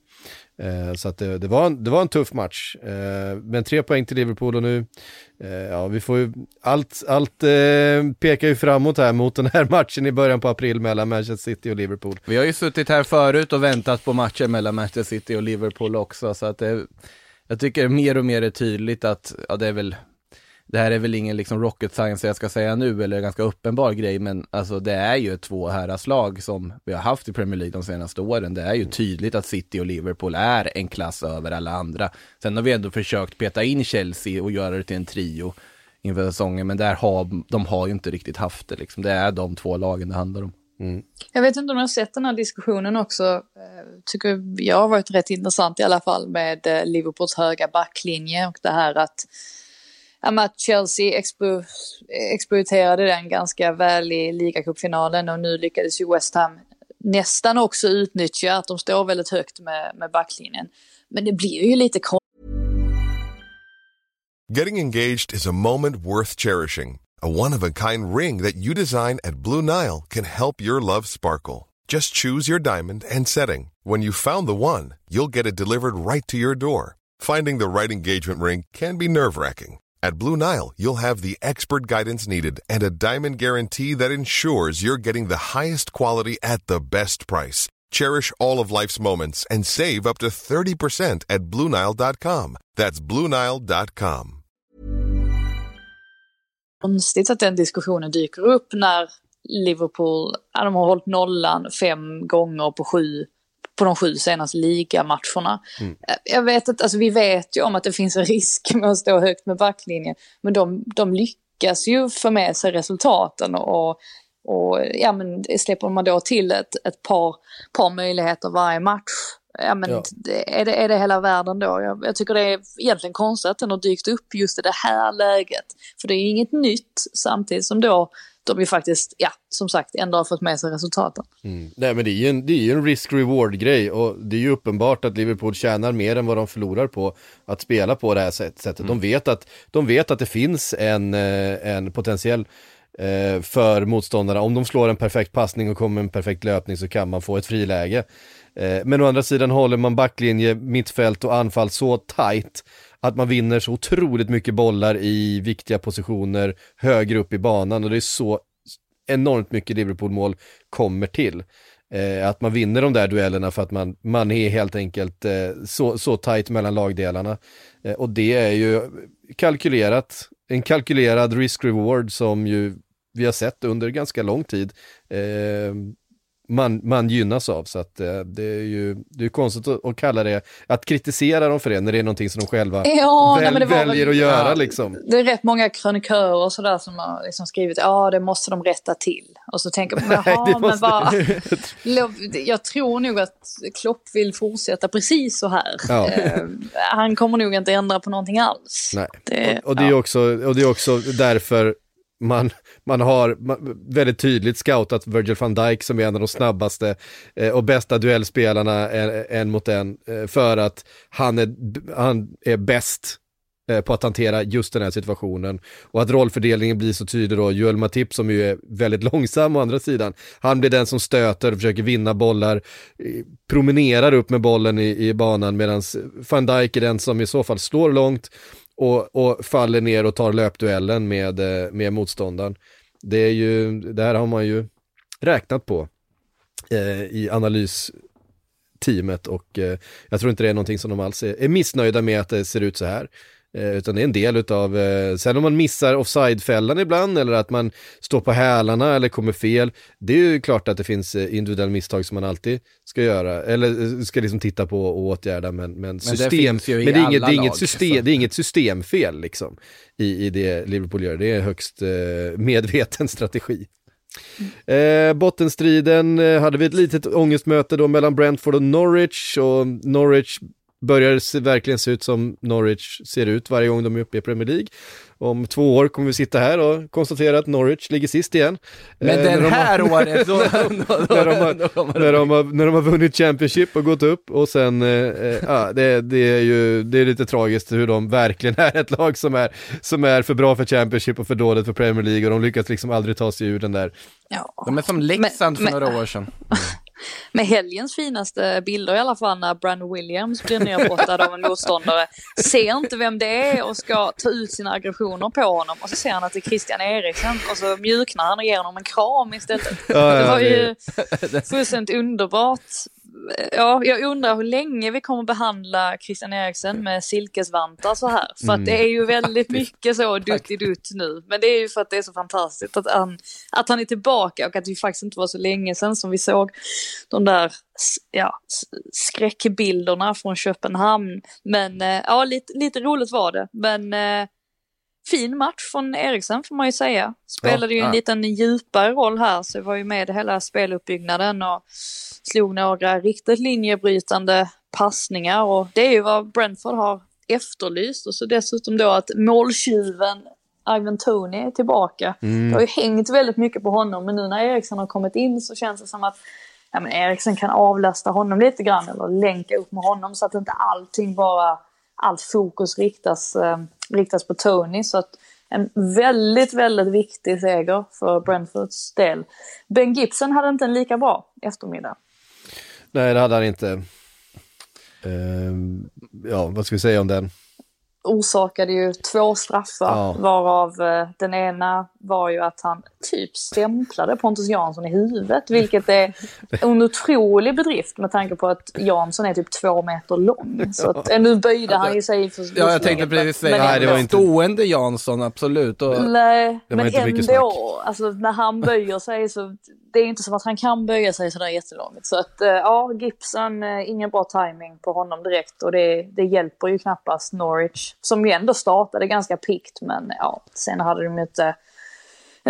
Eh, så att det, det, var en, det var en tuff match. Eh, men tre poäng till Liverpool och nu, eh, ja vi får ju, allt, allt eh, pekar ju framåt här mot den här matchen i början på april mellan Manchester City och Liverpool. Vi har ju suttit här förut och väntat på matchen mellan Manchester City och Liverpool också, så att det, jag tycker mer och mer är tydligt att, ja det är väl det här är väl ingen liksom rocket science jag ska säga nu, eller ganska uppenbar grej, men alltså det är ju två herraslag som vi har haft i Premier League de senaste åren. Det är ju tydligt att City och Liverpool är en klass över alla andra. Sen har vi ändå försökt peta in Chelsea och göra det till en trio inför säsongen, men där har, de har ju inte riktigt haft det liksom. Det är de två lagen det handlar om. Mm. Jag vet inte om du har sett den här diskussionen också. Eh, tycker jag har varit rätt intressant i alla fall med eh, Liverpools höga backlinje och det här att att Chelsea expo, exploaterade den ganska väl i ligacupfinalen och nu lyckades ju West Ham nästan också utnyttja att de står väldigt högt med, med backlinjen. Men det blir ju lite konstigt. Getting engaged is a moment worth cherishing. A one-of-a-kind ring that you design at Blue Nile can help your love sparkle. Just choose your diamond and setting. When you found the one, you'll get it delivered right to your door. Finding the right engagement ring can be nerve-wracking. At Blue Nile, you'll have the expert guidance needed and a diamond guarantee that ensures you're getting the highest quality at the best price. Cherish all of life's moments and save up to 30% at BlueNile.com. That's BlueNile.com. Konstigt att den diskussionen dyker upp när Liverpool, de har hållit nollan fem gånger på sju på de sju senaste ligamatcherna. Mm. Jag vet att, alltså vi vet ju om att det finns en risk med att stå högt med backlinjen, men de, de lyckas ju få med sig resultaten och, och ja men släpper man då till ett, ett par, par möjligheter varje match ja men Ja. är, det, är det hela världen då? Jag, jag tycker det är egentligen konstigt att den har dykt upp just i det här läget. För det är inget nytt samtidigt som då de ju faktiskt, ja som sagt, ändå har fått med sig resultaten. Mm. Nej men det är ju en, det är ju en risk-reward-grej och det är ju uppenbart att Liverpool tjänar mer än vad de förlorar på att spela på det här sätt- sättet. De, vet att, de vet att det finns en, eh, en potentiell eh, för motståndarna. Om de slår en perfekt passning och kommer med en perfekt löpning så kan man få ett friläge. Eh, men å andra sidan håller man backlinje, mittfält och anfall så tight att man vinner så otroligt mycket bollar i viktiga positioner högre upp i banan och det är så enormt mycket Liverpool-mål kommer till. Eh, att man vinner de där duellerna för att man, man är helt enkelt eh, så, så tajt mellan lagdelarna. Eh, och det är ju kalkylerat, en kalkylerad risk-reward som ju vi har sett under ganska lång tid. Eh, man, man gynnas av så att eh, det är ju det är konstigt att, att kalla det, att kritisera dem för det när det är någonting som de själva Ja, nej, väl, var väljer väl- att göra Ja. liksom. Det är rätt många krönikörer och sådär som har liksom skrivit ja det måste de rätta till. Och så tänker man, jaha det men vad... Jag tror nog att Klopp vill fortsätta precis så här. Ja. Eh, han kommer nog inte ändra på någonting alls. Nej. Det- och, och, det är också, och det är också därför man, man har väldigt tydligt scoutat Virgil van Dijk som är en av de snabbaste eh, och bästa duellspelarna en, mot en eh, för att han är, han är bäst eh, på att hantera just den här situationen. Och att rollfördelningen blir så tydlig då, Joel Matip som ju är väldigt långsam å andra sidan, han blir den som stöter och försöker vinna bollar, promenerar upp med bollen i, i banan medan van Dijk är den som i så fall slår långt och, och faller ner och tar löpduellen med, med motståndaren. Det är ju, det här har man ju räknat på eh, i analysteamet och eh, jag tror inte det är någonting som de alls är, är missnöjda med att det ser ut så här. Eh, utan det är en del utav, eh, sen om man missar offside-fällan ibland eller att man står på hälarna eller kommer fel, det är ju klart att det finns eh, individuella misstag som man alltid ska göra, eller ska liksom titta på och åtgärda, men, men det system, ju i men det är inget, det är inget, system, så. det är inget systemfel liksom i, i det Liverpool gör, det är högst medveten strategi. Eh, bottenstriden eh, hade vi ett litet ångestmöte då mellan Brentford och Norwich och Norwich börjar se, verkligen se ut som Norwich ser ut varje gång de är uppe i Premier League. Om två år kommer vi sitta här och konstatera att Norwich ligger sist igen. Men Eh, när den de har- här året, då, de har, när de har vunnit Championship och gått upp och sen, eh, eh, ja, det, det är ju det är lite tragiskt hur de verkligen är ett lag som är, som är för bra för Championship och för dåligt för Premier League och de lyckas liksom aldrig ta sig ur den där. Ja. De är som Leksand för Men- några år sedan. Med helgens finaste bilder i alla fall när Brandon Williams blir nerbrottad av en motståndare. Ser inte vem det är och ska ta ut sina aggressioner på honom och så ser han att det är Christian Eriksen och så mjuknar han och ger honom en kram istället. Ja, Det ja, var ju det- fullständigt underbart. Ja, jag undrar hur länge vi kommer behandla Christian Eriksen med silkesvantar så här. För att det är ju väldigt mycket så dutt nu. Men det är ju för att det är så fantastiskt att han, att han är tillbaka och att det faktiskt inte var så länge sedan som vi såg de där ja, skräckbilderna från Köpenhamn. Men eh, ja, lite, lite roligt var det. Men eh, fin match från Eriksen får man ju säga. Spelade ju en Ja. liten djupare roll här så var ju med hela speluppbyggnaden och slog några riktigt linjebrytande passningar och det är ju vad Brentford har efterlyst och så dessutom då att måltjuven Ivan Tony är tillbaka. Det har ju hängt väldigt mycket på honom men nu när Eriksen har kommit in så känns det som att ja, men Eriksen kan avlasta honom lite grann eller länka upp med honom så att inte allting bara, allt fokus riktas, eh, riktas på Tony. Så att en väldigt, väldigt viktig seger för Brentfords del. Ben Gibson hade inte en lika bra eftermiddag. Nej, det hade han inte. Ehm, ja, vad ska vi säga om den? Orsakade ju två straffar Ja. varav eh, den ena var ju att han typ stämplade Pontus Jansson i huvudet vilket är en otrolig bedrift med tanke på att Jansson är typ två meter lång. Så att, eh, nu böjde han ju sig för Ja, jag tänkte precis säga, men Nej, det var inte- stående Jansson, absolut. Och, Nej, men ändå, alltså när han böjer sig så det är inte som att han kan böja sig sådär jättelångt. Så att eh, ja, Gibson, eh, ingen bra timing på honom direkt och det, det hjälper ju knappast Norwich som ju ändå startade ganska pikt men ja, sen hade de ju inte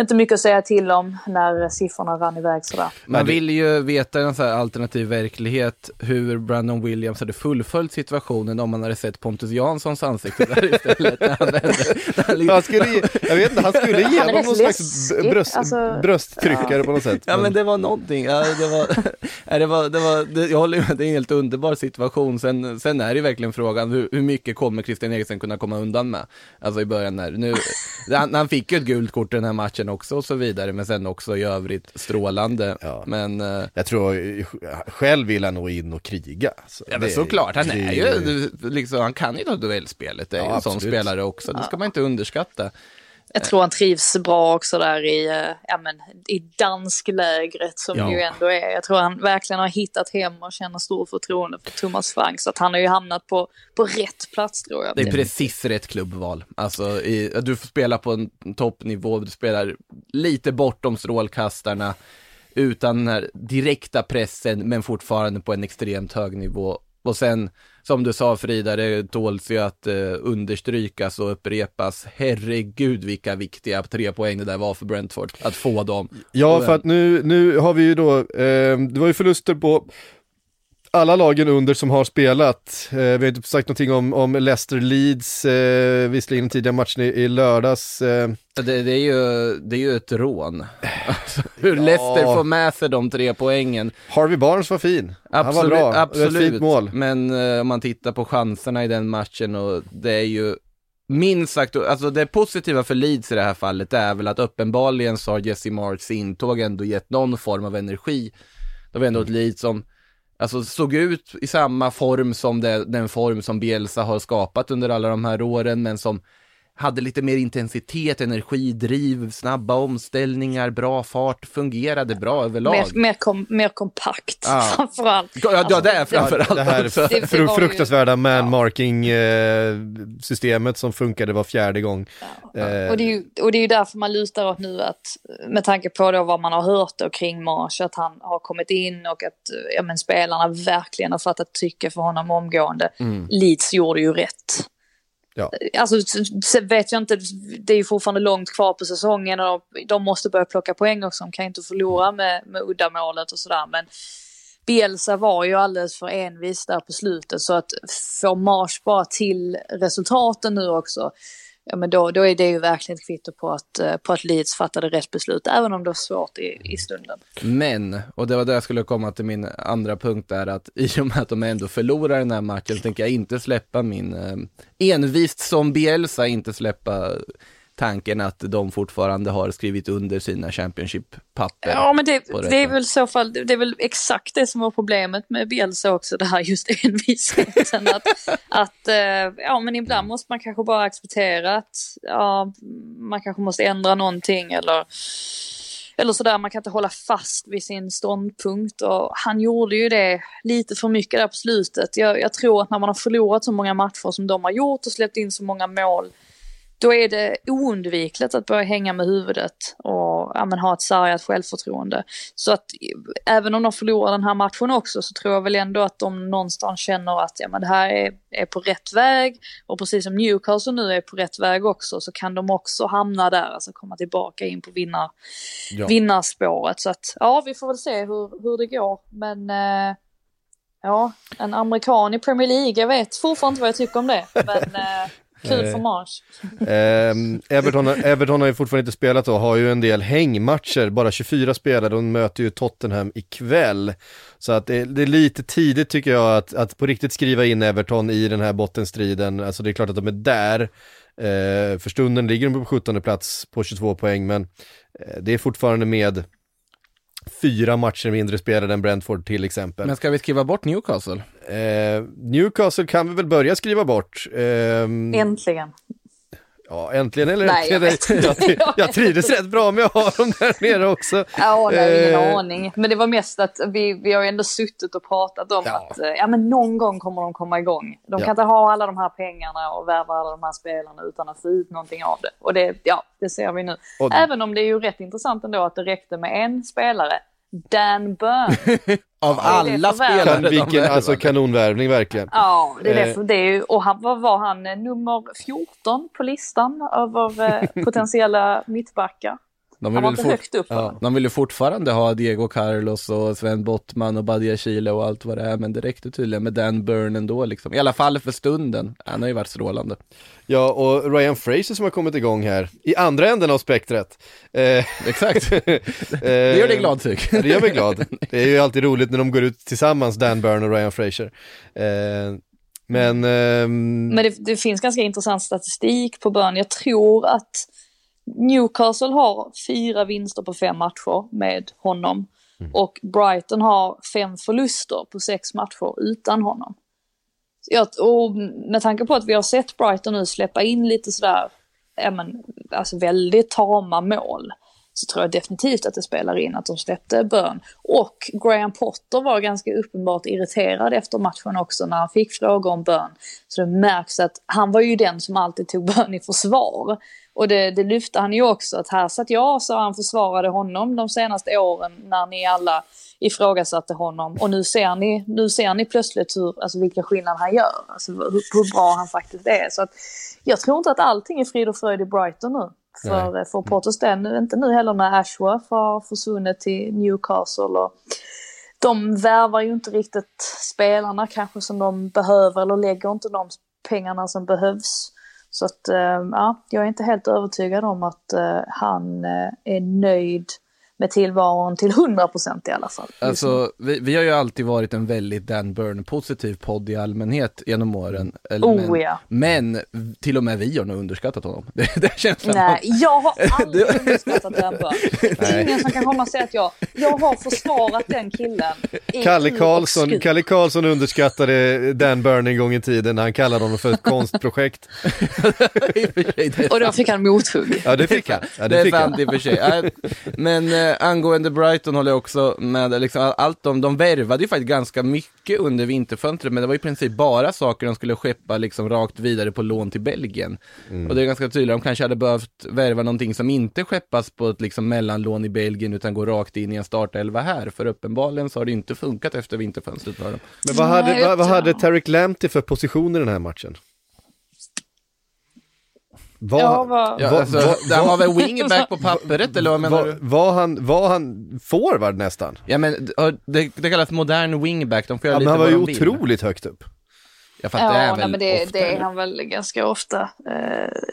inte mycket att säga till om när siffrorna rann iväg sådär. Man vill ju veta i en sån här alternativ verklighet hur Brandon Williams hade fullföljt situationen om man hade sett Pontus Janssons ansikte där istället. När han vände, när han liksom- Han skulle, ge- jag vet inte, han skulle ge honom någon slags bröst, alltså. brösttryckare på något sätt. Ja men det var någonting, ja, det var, ja, det var, det var det, jag håller med, det är en helt underbar situation. Sen, sen är det verkligen frågan, hur, hur mycket kommer Christian Eriksen kunna komma undan med? Alltså i början när, nu, han, han fick ju ett gult kort i den här matchen också och så vidare, men sen också i övrigt strålande. Ja. Men, eh, Jag tror, själv vill han nog in och kriga. Så ja men såklart, han är ju, liksom, han kan ju ta duellspelet, det är Ja, en sån spelare också, det ska man inte underskatta. Jag tror han trivs bra också där i, eh, ja, men, i dansklägret som Ja. det ju ändå är. Jag tror han verkligen har hittat hem och känner stor förtroende för Thomas Frank. Så att han har ju hamnat på, på rätt plats tror jag. Det är precis rätt klubbval. Alltså, i, du får spela på en toppnivå, du spelar lite bortom strålkastarna, utan den här direkta pressen, men fortfarande på en extremt hög nivå. Och sen, som du sa Frida, det tåls ju att eh, understrykas och upprepas. Herregud vilka viktiga tre poäng det där var för Brentford, att få dem. Ja, för att nu, nu har vi ju då, eh, det var ju förluster på alla lagen under som har spelat. Eh, vi har inte sagt någonting om, om Leicester Leeds, eh, visserligen den tidiga matchen i, i lördags. Eh, Det, det, är ju, det är ju ett rån. Alltså, hur Leicester får med sig de tre poängen. Harvey Barnes var fin, han var bra, absolut. ett fint mål. Men eh, om man tittar på chanserna i den matchen och det är ju minst sagt, alltså det positiva för Leeds i det här fallet är väl att uppenbarligen så har Jesse Marks intåg ändå gett någon form av energi. Det var ändå ett Leeds som Alltså såg ut i samma form som det, den form som Bielsa har skapat under alla de här åren, men som hade lite mer intensitet, energi, driv, snabba omställningar, bra fart, fungerade bra överlag. Mer, mer, kom, mer kompakt Ja. framförallt. Ja, ja, det är framförallt Det här också. Det- det ju- fruktansvärda man-marking eh, systemet som funkade var fjärde gång. Eh, Och det, är ju, och det är ju därför man lutar åt nu att med tanke på då vad man har hört då kring Marsh att han har kommit in och att ja, men spelarna verkligen har fattat tycke för honom omgående. Leeds gjorde ju rätt. Ja. Alltså sen vet jag inte, det är ju fortfarande långt kvar på säsongen och de måste börja plocka poäng också. De kan inte förlora med, med uddamålet och sådär. Men Bielsa var ju alldeles för envis där på slutet så att få Marsh bara till resultaten nu också, ja men då, då är det ju verkligen ett kvitto på att, eh, på att Leeds fattade rätt beslut, även om det var svårt i, i stunden. Men, och det var där jag skulle komma till min andra punkt där, att i och med att de ändå förlorar den här matchen så tänker jag inte släppa min, eh, envist som Bielsa, inte släppa tanken att de fortfarande har skrivit under sina Championship-papper. Ja men det, det är väl så fall, det är väl exakt det som var problemet med Bielsa också, det här just envisheten. att, att eh, ja men ibland måste man kanske bara acceptera att ja, man kanske måste ändra någonting eller eller sådär, man kan inte hålla fast vid sin ståndpunkt och han gjorde ju det lite för mycket där på slutet. Jag, jag tror att när man har förlorat så många matcher som de har gjort och släppt in så många mål då är det oundvikligt att börja hänga med huvudet och ja, men, ha ett sargat självförtroende. Så att även om de förlorar den här matchen också så tror jag väl ändå att de någonstans känner att ja, men det här är, är på rätt väg och precis som Newcastle nu är på rätt väg också så kan de också hamna där, alltså komma tillbaka in på vinnar, Ja. vinnarspåret. Så att ja, vi får väl se hur, hur det går. Men eh, ja, en amerikan i Premier League, jag vet fortfarande inte vad jag tycker om det. Men eh, kul för Mars. Ehm, Everton, Everton har ju fortfarande inte spelat och har ju en del hängmatcher, bara 24 spelare, de möter ju Tottenham ikväll. Så att det, det är lite tidigt tycker jag att, att på riktigt skriva in Everton i den här bottenstriden, alltså det är klart att de är där. Eh, för stunden ligger de på 17 plats på 22 poäng, men eh, det är fortfarande med fyra matcher mindre spelade än Brentford till exempel. Men ska vi skriva bort Newcastle? Eh, Newcastle kan vi väl börja skriva bort. Ehm, Äntligen. Ja, äntligen eller Nej, jag äntligen. jag, jag trivdes rätt bra med att ha dem där nere också. Ja, nej, ingen Eh, aning. Men det var mest att vi, vi har ju ändå suttit och pratat om Ja. att eh, ja, men någon gång kommer de komma igång. De kan Ja. inte ha alla de här pengarna och värva alla de här spelarna utan att få ut någonting av det. Och det, ja, det ser vi nu. Och- Även om det är ju rätt intressant ändå att det räckte med en spelare. Dan Burn. Av det alla spelare vilken, alltså kanonvärvning verkligen. Ja, det är det. Eh. För det är ju, och han, vad var han? Nummer 14 på listan över eh, potentiella mittbackar. De Han vill var väl inte fort- högt upp? Ja. De vill ju fortfarande ha Diego Carlos och Sven Bottman och Badia Chile och allt vad det är, men det räckte tydligen med Dan Burn ändå liksom. I alla fall för stunden. Han har ju varit strålande. Ja, och Ryan Fraser som har kommit igång här, i andra änden av spektret. Eh, Exakt. det gör dig glad tyck. Ja, det gör mig glad. Det är ju alltid roligt när de går ut tillsammans, Dan Burn och Ryan Fraser. Eh, men, ehm, Men det, det finns ganska intressant statistik på Burn. Jag tror att Newcastle har fyra vinster på fem matcher med honom. Och Brighton har fem förluster på sex matcher utan honom. Jag, och med tanke på att vi har sett Brighton nu släppa in lite sådär, ja men, alltså väldigt tama mål. Så tror jag definitivt att det spelar in att de släppte Burn. Och Graham Potter var ganska uppenbart irriterad efter matchen också när han fick frågor om Burn. Så det märks att han var ju den som alltid tog Burn i försvar. Och det, det lyfte han ju också, att här satt jag så han försvarade honom de senaste åren när ni alla ifrågasatte honom. Och nu ser ni, nu ser ni plötsligt hur, alltså vilka skillnad han gör, alltså hur, hur bra han faktiskt är. Så att jag tror inte att allting är frid och fröjd i Brighton nu. För, eh, för Potters del, inte nu heller när Ashworth har försvunnit till Newcastle. Och de värvar ju inte riktigt spelarna kanske som de behöver eller lägger inte de pengarna som behövs. Så att, eh, ja, jag är inte helt övertygad om att eh, han är nöjd med tillvaron till 100% i alla fall. Alltså, vi, vi har ju alltid varit en väldigt Dan Burn-positiv podd i allmänhet genom åren. Eller, Oh, men, ja. men till och med vi har nog underskattat honom. Det, det känns Nej, jag har aldrig underskattat den Burn. Det är ingen som kan komma och säga att jag, jag har försvarat den killen. Kalle Karlsson. Kalle Karlsson underskattade Dan Burn en gång i tiden när han kallade honom för ett konstprojekt. och då fick han mothugg. Ja, det fick han. Ja, det det är fick han. i och för sig. Men eh, angående Brighton håller jag också med, liksom, allt de, de värvade ju faktiskt ganska mycket under vinterfönstret, men det var i princip bara saker de skulle skeppa liksom rakt vidare på lån till Belgien. Och det är ganska tydligt, de kanske hade behövt värva någonting som inte skeppas på ett liksom mellanlån i Belgien, utan går rakt in i en startelva här, för uppenbarligen så har det inte funkat efter vinterfönstret för dem. Men vad hade, vad, vad hade Tarek Lamptey för position i den här matchen? Var, Ja, vad- Ja, Va- alltså, va- han va- var väl wingback på pappret, eller vad menar var, du? var, han, var han forward nästan? Ja men det, det kallas modern wingback, de får göra Ja, men lite han var ju otroligt högt upp. Ja, fast det är Ja, väl nej, men det, ofta, det är han väl ganska ofta.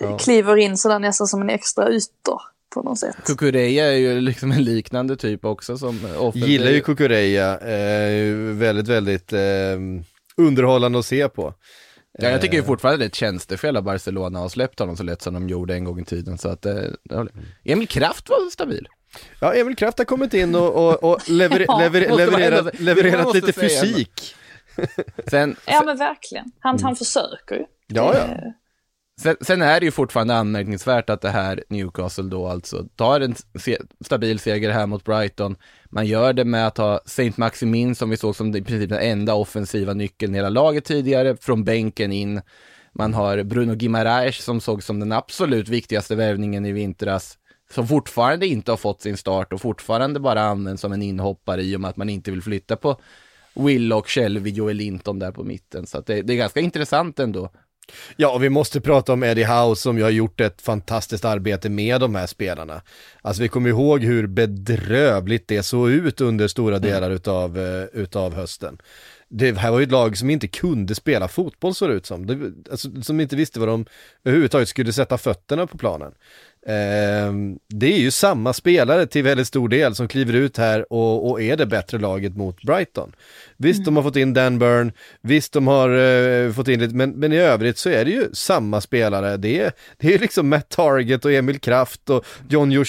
Eh, Kliver in sådär nästan som en extra ytter på något sätt. Kukureya är ju liksom en liknande typ också som offensiv. Gillar ju Kukureya, eh, väldigt, väldigt eh, underhållande att se på. Ja, jag tycker ju fortfarande det är ett tjänstefel av Barcelona har släppt honom så lätt som de gjorde en gång i tiden. Så att, eh, ja, Emil Kraft var stabil. Ja, Emil Kraft har kommit in och, och, och lever, Ja, lever, levererat, levererat lite fysik. Sen, Ja men verkligen. Han, han försöker ju. Ja, ja. Sen, sen är det ju fortfarande anmärkningsvärt att det här Newcastle då alltså tar en se, stabil seger här mot Brighton. Man gör det med att ha Saint Maximin som vi såg som i princip den enda offensiva nyckeln i hela laget tidigare, från bänken in. Man har Bruno Gimaraes som såg som den absolut viktigaste värvningen i vintras, som fortfarande inte har fått sin start och fortfarande bara används som en inhoppare i och med att man inte vill flytta på Will och Shelby, Joel Linton där på mitten. Så att det, det är ganska intressant ändå. Ja, och vi måste prata om Eddie Howe som ju har gjort ett fantastiskt arbete med de här spelarna. Alltså vi kommer ihåg hur bedrövligt det såg ut under stora delar utav, eh, utav hösten. Det här var ju ett lag som inte kunde spela fotboll så det ut som. Det, alltså, som inte visste vad de överhuvudtaget skulle sätta fötterna på planen. Ehm, det är ju samma spelare till väldigt stor del som kliver ut här och, och är det bättre laget mot Brighton. Visst, de har fått in Dan Burn, visst de har eh, fått in lite, men, men i övrigt så är det ju samma spelare. Det är, det är liksom Matt Target och Emil Kraft och John Jag och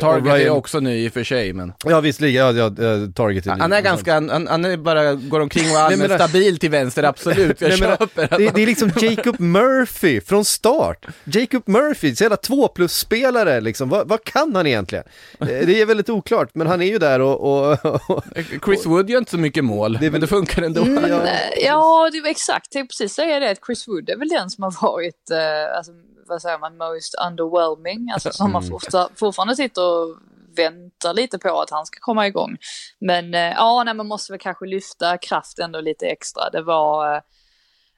Target är Ryan... också ny i och för sig, men Ja visst, ja, ja, ja, Target är han är ganska, han, han är bara, går omkring och är allmänt men stabil till vänster, absolut. Jag Nej, men köper det, det är liksom Jacob Murphy från start. Jacob Murphy, så jävla två plus-spelare liksom. Vad, vad kan han egentligen? Eh, Det är väldigt oklart, men han är ju där och... och, och Chris Wood gör inte så mycket mål, Det är väl- men det funkar ändå. ja. Eh, Ja, det var exakt. Jag tänkte precis säga det att Chris Wood är väl den som har varit, eh, alltså, vad säger man, most underwhelming. Alltså som man fortfar- fortfarande sitter och väntar lite på att han ska komma igång. Men eh, ja, nej, man måste väl kanske lyfta kraft ändå lite extra. Det var eh,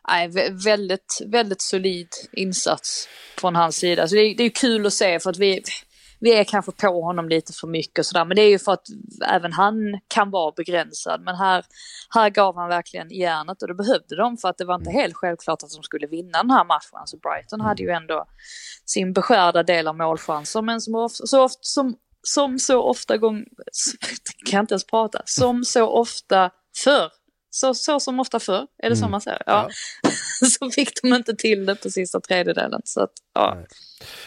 nej, väldigt, väldigt solid insats från hans sida. Så det, är- det är kul att se för att vi, vi är kanske på honom lite för mycket och sådär. Men det är ju för att även han kan vara begränsad. Men här, här gav han verkligen järnet och det behövde de för att det var inte helt självklart att de skulle vinna den här matchen. Så Brighton hade ju ändå sin beskärda del av målchanser men som, ofta, så ofta, som, som så ofta gång, kan inte ens prata, som så ofta förr så, så som ofta förr, är det så man säger? Ja. så fick de inte till det på sista tredjedelen. Så att, ja. Nej,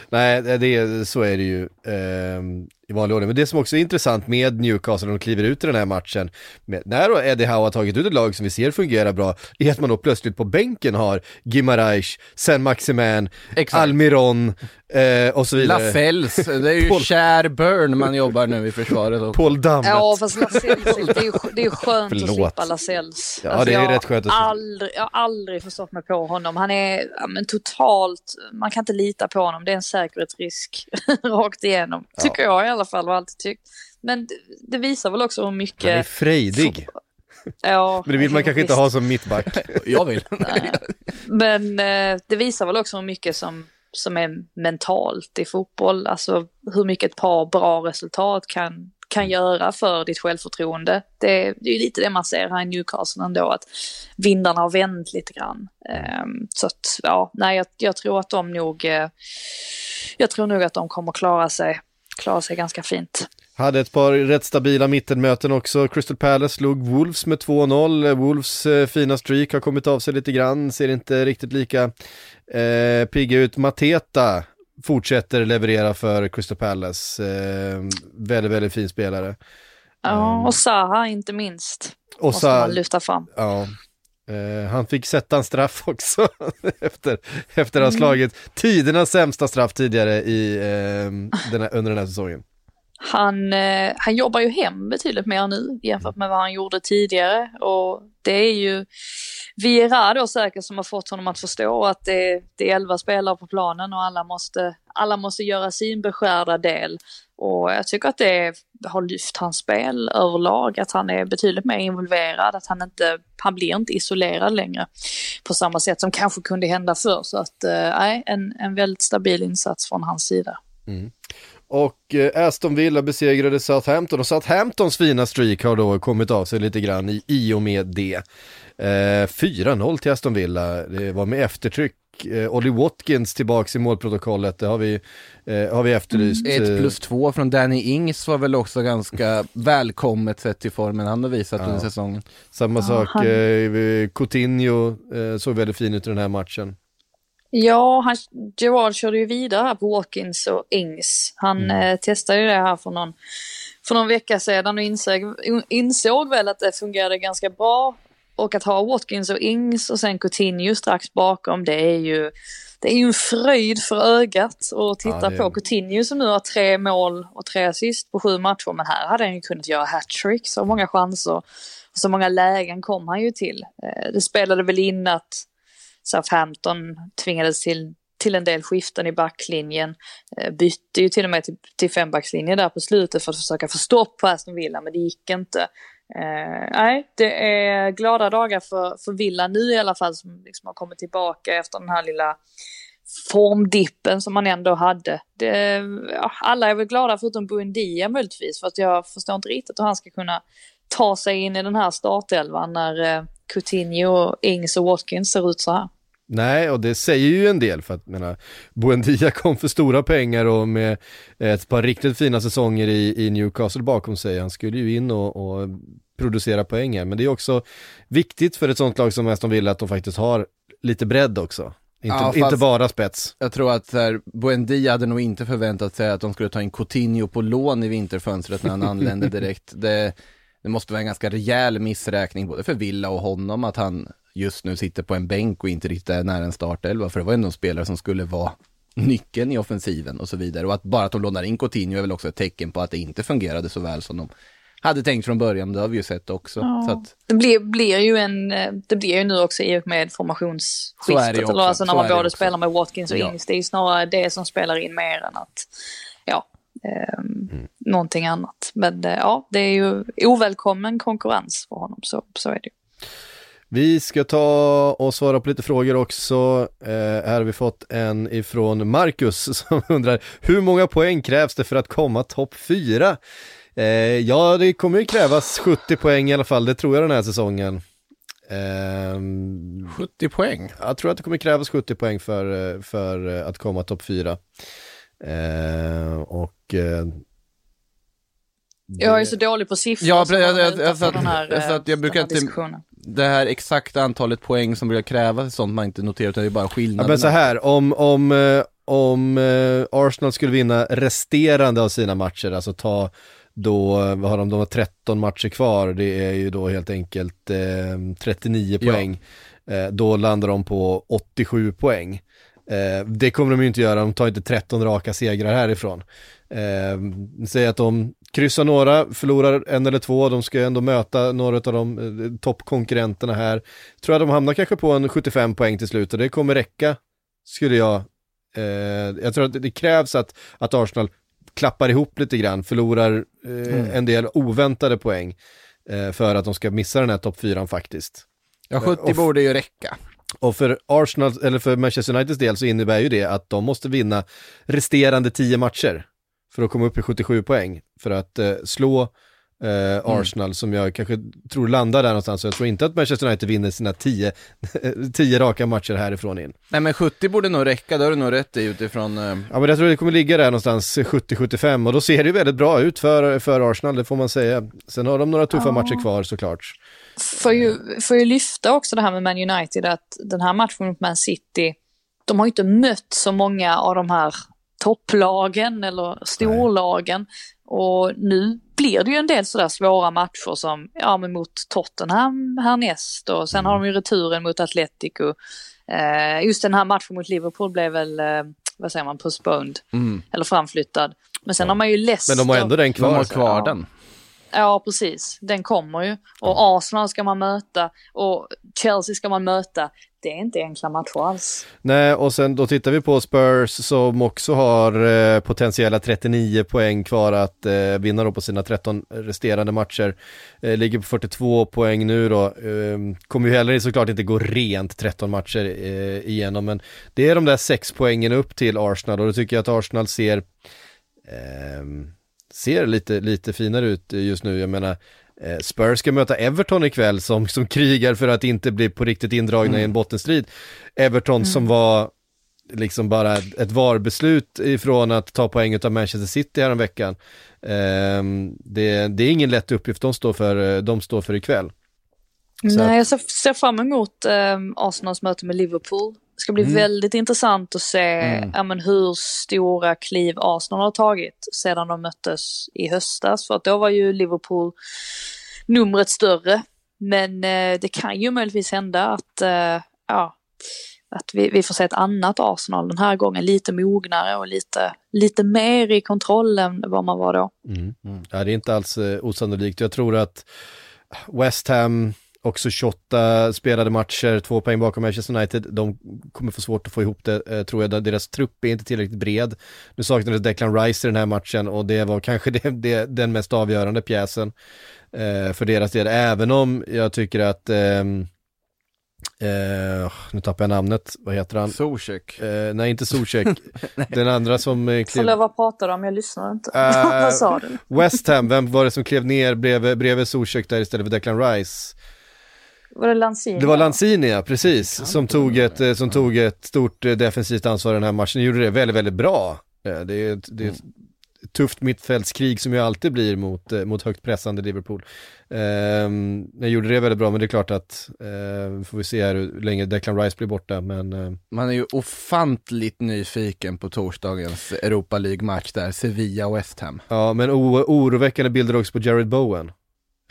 det, så är det ju eh, i vanlig ordning. Men det som också är intressant med Newcastle när de kliver ut i den här matchen, med, när då Eddie Howe har tagit ut ett lag som vi ser fungerar bra, är att man då plötsligt på bänken har Gimarais, Sen Maximan, Almiron eh, och så vidare. Lafels, det är ju Paul... Cher Burn man jobbar nu i försvaret. Också. Paul Dammet. Ja, fast Lascelles, det är ju, det är skönt Förlåt. att slippa Lascelles. Ja, alltså, det är rätt skönt att aldrig, Jag har aldrig förstått mig på honom. Han är ja, men totalt, man kan inte lita på honom. Det är en säkerhetsrisk rakt igenom. Ja. Tycker jag i alla fall och alltid tyckt. Men det, det visar väl också hur mycket... Han är frejdig. Ja, men det vill man kanske visst. inte ha som mittback. jag vill. Men eh, det visar väl också hur mycket som, som är mentalt i fotboll. Alltså hur mycket ett par bra resultat kan, kan göra för ditt självförtroende. Det, det är lite det man ser här i Newcastle ändå, att vindarna har vänt lite grann. Um, så att, ja, nej, jag, jag, tror att de nog, uh, jag tror nog att de kommer klara sig, klara sig ganska fint. Hade ett par rätt stabila mittenmöten också. Crystal Palace slog Wolves med 2-0. Wolves eh, fina streak har kommit av sig lite grann, ser inte riktigt lika eh, pigga ut. Mateta fortsätter leverera för Crystal Palace. Eh, väldigt, väldigt fin spelare. Ja, ehm. och Zaha inte minst. Och måste Sa man lyfta fram. Ja. Eh, han fick sätta en straff också efter, efter att ha mm. slagit tidernas sämsta straff tidigare i, eh, den här, under den här säsongen. Han, eh, han jobbar ju hem betydligt mer nu jämfört med vad han gjorde tidigare och det är ju Viera då säkert som har fått honom att förstå att det, det är elva spelare på planen och alla måste, alla måste göra sin beskärda del. Och jag tycker att det har lyft hans spel överlag, att han är betydligt mer involverad, att han inte, han blir inte isolerad längre på samma sätt som kanske kunde hända förr. Så att, eh, nej, eh, en, en väldigt stabil insats från hans sida. Mm. Och eh, Aston Villa besegrade Southampton och Southamptons fina streak har då kommit av sig lite grann i, i och med det. Eh, 4-0 till Aston Villa, det var med eftertryck. Eh, Ollie Watkins tillbaks i målprotokollet, det har vi, eh, har vi efterlyst. 1 mm, plus 2 från Danny Ings var väl också ganska välkommet sett till formen han har visat ja. under säsongen. Samma sak, eh, Coutinho eh, såg väldigt fin ut i den här matchen. Ja, han, Gerard körde ju vidare här på Watkins och Ings. Han mm. eh, testade ju det här för någon, för någon vecka sedan och insåg, insåg väl att det fungerade ganska bra. Och att ha Watkins och Ings och sen Coutinho strax bakom, det är ju det är ju en fröjd för ögat att titta ja, är... på Coutinho som nu har tre mål och tre assist på sju matcher. Men här hade han ju kunnat göra hattrick, så många chanser. Så många lägen kom han ju till. Eh, det spelade väl in att Southampton tvingades till, till en del skiften i backlinjen. Eh, bytte ju till och med till, till fembackslinje där på slutet för att försöka få stopp på Aston Villa, men det gick inte. Eh, nej, det är glada dagar för, för Villa nu i alla fall som liksom har kommit tillbaka efter den här lilla formdippen som man ändå hade. Det, ja, alla är väl glada förutom Buendia möjligtvis för att jag förstår inte riktigt hur han ska kunna ta sig in i den här startelvan när eh, Coutinho, Ings och Watkins ser ut så här. Nej, och det säger ju en del för att menar, Buendia kom för stora pengar och med ett par riktigt fina säsonger i, i Newcastle bakom sig. Han skulle ju in och, och producera poäng Men det är också viktigt för ett sånt lag som Aston Villa att de faktiskt har lite bredd också. Inte, ja, inte bara spets. Jag tror att här, Buendia hade nog inte förväntat sig att de skulle ta in Coutinho på lån i vinterfönstret när han anlände direkt. Det, det måste vara en ganska rejäl missräkning både för Villa och honom att han just nu sitter på en bänk och inte riktigt är nära en startelva. För det var ändå en spelare som skulle vara nyckeln i offensiven och så vidare. Och att bara att de lånar in Coutinho är väl också ett tecken på att det inte fungerade så väl som de hade tänkt från början, det har vi ju sett också. Ja. Så att... det, blir, blir ju en, det blir ju nu också i och med formationsskiftet, eller alltså när man både spelar med Watkins och ja. Ings, det är ju snarare det som spelar in mer än att, ja, eh, mm. någonting annat. Men eh, ja, det är ju ovälkommen konkurrens för honom, så, så är det ju. Vi ska ta och svara på lite frågor också. Eh, här har vi fått en ifrån Marcus som undrar hur många poäng krävs det för att komma topp 4? Eh, ja, det kommer ju krävas 70 poäng i alla fall, det tror jag den här säsongen. Eh, 70 poäng. jag tror att det kommer krävas 70 poäng för, eh, för eh, att komma topp 4. Eh, och eh, Jag är så dålig på siffror. Ja, så jag- jag- jag satt- den här, eh, jag brukar inte- diskussionen. Det här exakta antalet poäng som brukar krävas är sånt man inte noterar, utan det är bara Ja, skillnaderna. men så här, om, om, eh, om eh, Arsenal skulle vinna resterande av sina matcher, alltså ta då, vad har de, de har 13 matcher kvar, det är ju då helt enkelt eh, 39 Ja. poäng. Eh, då landar de på 87 poäng. Eh, det kommer de ju inte göra, de tar inte 13 raka segrar härifrån. Eh, säg att de kryssar några, förlorar en eller två, de ska ändå möta några av de eh, toppkonkurrenterna här. Tror jag de hamnar kanske på en 75 poäng till slut och det kommer räcka, skulle jag. Eh, jag tror att det- krävs att, att Arsenal klappar ihop lite grann, förlorar eh, en del oväntade poäng eh, för att de ska missa den här topp 4 faktiskt. Ja, 70 Och- borde ju räcka. Och för Arsenal, eller för Manchester Uniteds del så innebär ju det att de måste vinna resterande 10 matcher för att komma upp i 77 poäng. För att eh, slå eh, Arsenal som jag kanske tror landar där någonstans. Så jag tror inte att Manchester United vinner sina 10 10 raka matcher härifrån in. Nej men 70 borde nog räcka, det har du nog rätt i utifrån... eh, Ja men jag tror det kommer ligga där någonstans 70-75 och då ser det ju väldigt bra ut för, för Arsenal, det får man säga. Sen har de några tuffa Ja. matcher kvar såklart. Får ju, får ju lyfta också det här med Man United, att den här matchen mot Man City, de har ju inte mött så många av de här topplagen eller storlagen. Och nu blir det ju en del sådär svåra matcher som, ja men mot Tottenham härnäst och sen har de ju returen mot Atletico. Eh, just den här matchen mot Liverpool blev väl, eh, vad säger man, postponed, Mm. eller framflyttad. Men sen har man ju Leicester. Men de har ändå den De kvar. har kvar Ja. den. Ja, precis. Den kommer ju. Och Arsenal ska man möta och Chelsea ska man möta. Det är inte enkla matcher alls. Nej, och sen då tittar vi på Spurs som också har eh, potentiella 39 poäng kvar att eh, vinna då på sina 13 resterande matcher. Eh, ligger på 42 poäng nu då. Eh, kommer ju heller såklart inte gå rent 13 matcher eh, igenom, men det är de där 6 poängen upp till Arsenal och då tycker jag att Arsenal ser ehm, ser lite, lite finare ut just nu. Jag menar, Spurs ska möta Everton ikväll som, som krigar för att inte bli på riktigt indragna i en bottenstrid. Everton som var liksom bara ett, VAR-beslut ifrån att ta poäng av Manchester City här veckan. Ehm, det, det är ingen lätt uppgift de står för, eh, de står för ikväll. Så Nej, jag ser, ser fram emot eh, Arsenals möte med Liverpool. Det ska bli väldigt intressant att se ja, men hur stora kliv Arsenal har tagit sedan de möttes i höstas. För att då var ju Liverpool numret större. Men eh, det kan ju möjligtvis hända att, eh, ja, att vi, vi får se ett annat Arsenal den här gången. Lite mognare och lite, lite mer i kontroll än vad man var då. Ja, det är inte alls eh, osannolikt. Jag tror att West Ham, också 28 spelade matcher, två poäng bakom Manchester United, de kommer få svårt att få ihop det, eh, tror jag. Deras trupp är inte tillräckligt bred. Nu saknades Declan Rice i den här matchen och det var kanske det, det, den mest avgörande pjäsen eh, för deras del, även om jag tycker att ehm, Eh, nu tappar jag namnet, vad heter han? Zuzek. Eh, nej, inte Zuzek. Den andra som eh, klev... Förlåt, vad pratar du om? Jag lyssnar inte. Eh, vad sa du? West Ham, vem var det som klev ner bredvid, bredvid Zuzek där istället för Declan Rice? Var det Lanzini? Det var Lanzini, ja, precis, som tog, ett, eh, som tog ett stort eh, defensivt ansvar i den här matchen. Gjorde det väldigt, väldigt bra. Eh, Det är, ett- det är ett tufft mittfältskrig som ju alltid blir mot, eh, mot högt pressande Liverpool. Jag gjorde det väldigt bra, men det är klart att, uh, får vi se här hur länge Declan Rice blir borta, men eh, Man är ju ofantligt nyfiken på torsdagens Europa League-match där, Sevilla-West Ham. Ja, men oroväckande bilder också på Jared Bowen.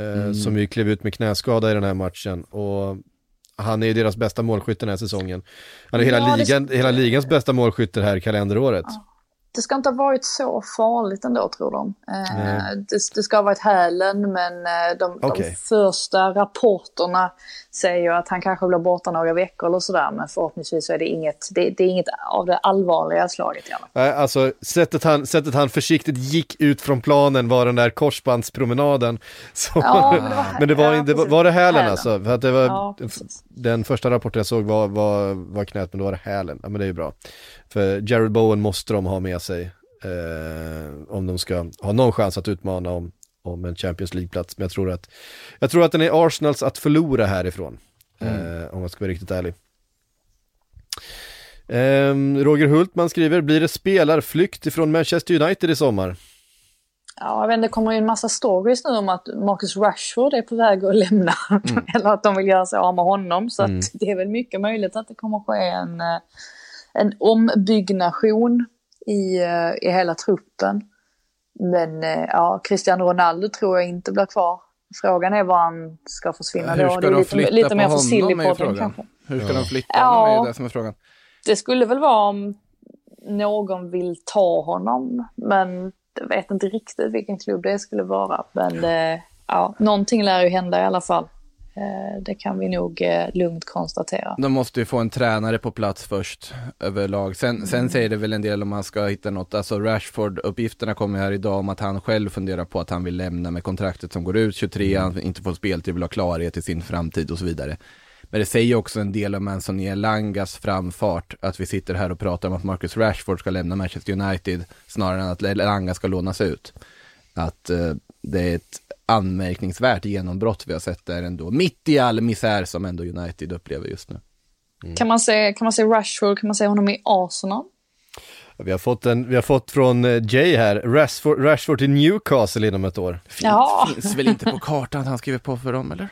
Eh, Som ju klev ut med knäskada i den här matchen. Och han är ju deras bästa målskytt den här säsongen. Han är hela, Ja, det- ligan, hela ligans bästa målskytt det här kalenderåret. Det ska inte ha varit så farligt ändå tror de. Eh, det, det ska ha varit hälen men eh, de, Okej. de första rapporterna säger att han kanske blir borta några veckor eller sådär, men förhoppningsvis så är det inget, det, det är inget av det allvarliga slaget i alla fall. Nej, alltså sättet han, sättet han försiktigt gick ut från planen var den där korsbandspromenaden. Så, Ja, men det var- men det var, ja, inte, var, det hälen Hälen. alltså? För att det var, Ja, den första rapporten jag såg var, var, var knät, men då var det hälen. Ja men det är ju bra. För Jared Bowen måste de ha med sig eh, om de ska ha någon chans att utmana om, om en Champions League-plats. Men jag tror att, jag tror att den är Arsenals att förlora härifrån. Eh, om jag ska vara riktigt ärlig. Ehm, Roger Hultman skriver, blir det spelarflykt ifrån Manchester United i sommar? Ja, jag vet, det kommer ju en massa stories nu om att Marcus Rashford är på väg att lämna. Eller att de vill göra sig av med honom. Så att det är väl mycket möjligt att det kommer ske en, eh, en ombyggnation i, eh, i hela truppen. Men eh, ja, Cristiano Ronaldo tror jag inte blir kvar. Frågan är var han ska försvinna Hur då. ska Det är de lite, flytta lite på mer för honom är frågan. kanske. Hur ska de flytta Ja. honom är det som är frågan. Det skulle väl vara om någon vill ta honom. Men jag vet inte riktigt vilken klubb det skulle vara. Men eh, ja, någonting lär ju hända i alla fall. Eh, det kan vi nog eh, lugnt konstatera. De måste ju få en tränare på plats först överlag. Sen, sen säger det väl en del om man ska hitta något. Alltså Rashford-uppgifterna kommer här idag om att han själv funderar på att han vill lämna med kontraktet som går ut 23, han inte får speltid, vill ha klarhet i sin framtid och så vidare. Men det säger också en del om Anthony Elangas framfart, att vi sitter här och pratar om att Marcus Rashford ska lämna Manchester United snarare än att Elanga ska lånas ut. Att eh, det är ett anmärkningsvärt genombrott vi har sett där ändå, mitt i all misär som ändå United upplever just nu. Kan, man se, kan man se Rashford, kan man se honom i Arsenal? Vi har fått, en, vi har fått från eh, Jay här, Rashford, Rashford till Newcastle inom ett år. Ja. Finns väl inte på kartan att han skriver på för dem eller?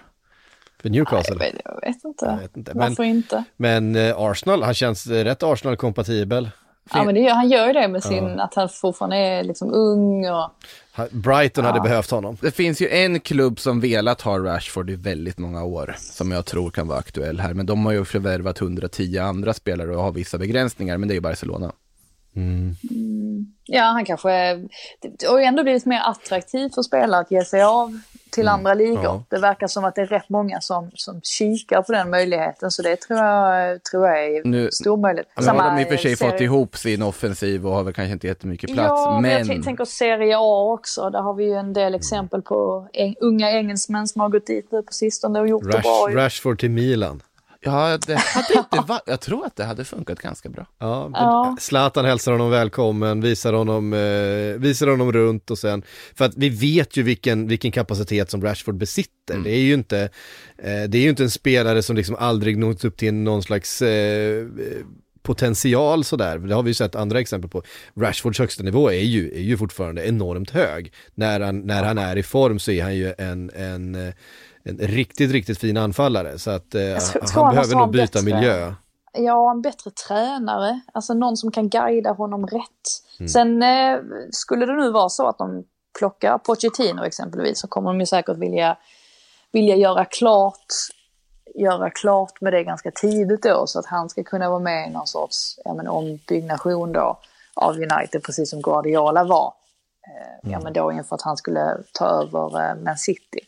För Newcastle. Jag vet, jag vet inte. Jag vet inte, men- Varför inte? Men eh, Arsenal, han känns eh, rätt Arsenal-kompatibel. Ja, men det, gör- han gör ju det med sin, att han fortfarande är liksom ung och... Brighton hade behövt honom. Det finns ju en klubb som velat ha Rashford i väldigt många år, som jag tror kan vara aktuell här, men de har ju förvärvat 110 andra spelare och har vissa begränsningar, men det är ju Barcelona. Ja, han kanske... Det har ju ändå blivit mer attraktivt för spelare att ge sig av till andra ligor. Ja. Det verkar som att det är rätt många som, som kikar på den möjligheten, så det tror jag, tror jag är Nu- stor möjlighet. Nu har de i och för sig serie- fått ihop sin offensiv och har väl kanske inte jättemycket plats, Ja, men jag tänker Serie A också. Där har vi ju en del exempel på eng- unga engelsmän som har gått dit nu på sistone och gjort det bra. Rash. Rashford till Milan. Ja, det hade inte va- jag tror att det hade funkat ganska bra. Ja, Ja. Zlatan hälsar honom välkommen, visar honom, eh, visar honom runt och sen, för att vi vet ju vilken, vilken kapacitet som Rashford besitter. Det är ju inte, eh, det är ju inte en spelare som liksom aldrig nått upp till någon slags eh, eh, potential sådär. Det har vi ju sett andra exempel på. Rashfords högsta nivå är ju, är ju fortfarande enormt hög. När han, när han är i form så är han ju en, en, eh, en riktigt, riktigt fin anfallare. Så att eh, tror- han, behöver nog byta bättre- miljö. Ja, en bättre tränare. Alltså någon som kan guida honom rätt. Sen eh, skulle det nu vara så att de plockar Pochettino exempelvis så kommer de ju säkert vilja, vilja göra klart göra klart med det ganska tidigt då så att han ska kunna vara med i någon sorts ja, men, ombyggnation då av United precis som Guardiola var. Eh, Ja men då inför att han skulle ta över eh, Man City.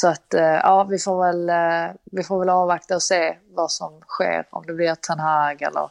Så att eh, ja, vi får, väl, eh, vi får väl avvakta och se vad som sker. Om det blir Ten Hag eller,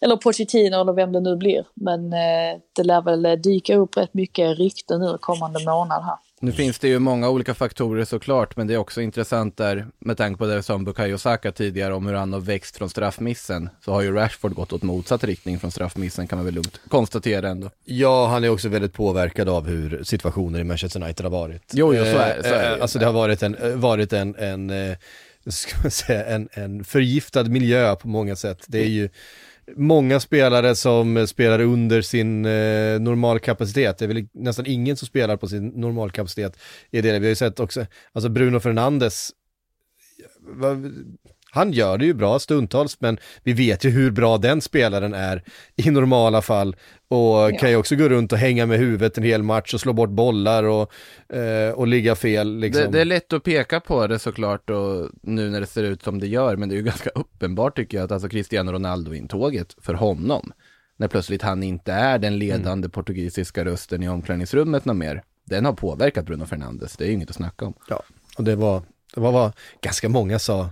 eller Pochettino eller vem det nu blir. Men eh, det lär väl dyka upp rätt mycket rykten nu kommande månad här. Nu finns det ju många olika faktorer såklart, men det är också intressant där med tanke på det vi sa om Bukayo Saka tidigare om hur han har växt från straffmissen, så har ju Rashford gått åt motsatt riktning från straffmissen kan man väl lugnt konstatera ändå. Ja, han är också väldigt påverkad av hur situationer i Manchester United har varit. Jo, jo, så är- Eh, så är det eh, Alltså det har varit en, eh, varit en, en, ska man säga, en, en förgiftad miljö på många sätt. Det är ju många spelare som spelar under sin eh, normalkapacitet. Det är väl nästan ingen som spelar på sin normalkapacitet i det. Vi har ju sett också, alltså Bruno Fernandes vad- han gör det ju bra stundtals, men vi vet ju hur bra den spelaren är i normala fall och kan ju också gå runt och hänga med huvudet en hel match och slå bort bollar och, eh, och ligga fel. Liksom. Det, det är lätt att peka på det såklart och nu när det ser ut som det gör, men det är ju ganska uppenbart tycker jag att alltså Cristiano Ronaldo-intåget för honom, när plötsligt han inte är den ledande portugisiska rösten i omklädningsrummet något mer, den har påverkat Bruno Fernandes, det är ju inget att snacka om. Ja, och det var, det var vad ganska många sa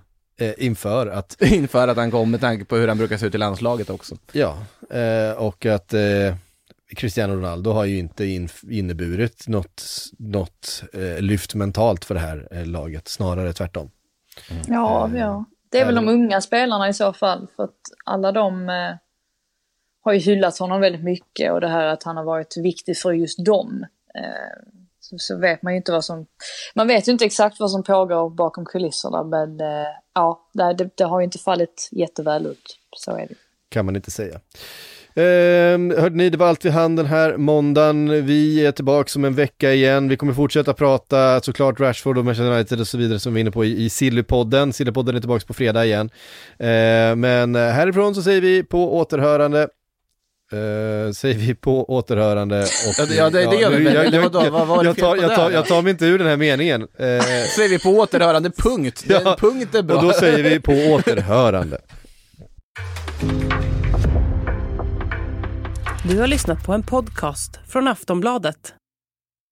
inför att, Inför att han kom med tanke på hur han brukar se ut i landslaget också. ja, eh, och att eh, Cristiano Ronaldo har ju inte in, inneburit något, något eh, lyft mentalt för det här eh, laget, snarare tvärtom. Ja, ja. Det är väl de unga spelarna i så fall. För att alla de eh, har ju hyllat honom väldigt mycket och det här att han har varit viktig för just dem. Så, så vet man ju inte vad som... Man vet ju inte exakt vad som pågår bakom kulisserna men eh, ja, det, det, det har ju inte fallit jätteväl ut. Så är det. kan man inte säga. Eh, hörde ni, det var allt vi hann den här måndagen. Vi är tillbaka om en vecka igen. Vi kommer fortsätta prata såklart Rashford och Manchester United och så vidare som vi är inne på i, i Sillypodden. Sillypodden är tillbaka på fredag igen. Ehm, eh, men härifrån så säger vi på återhörande. Eh, säger vi på återhörande och... Ja, det- ja, det- gör vi jag, jag, vadå? Vad var det jag, tar, jag, tar, jag mig inte ur den här meningen. Så är vi på återhörande punkt. Ja. Den punkt är bra. och då säger vi på återhörande. Du har lyssnat på en podcast från Aftonbladet.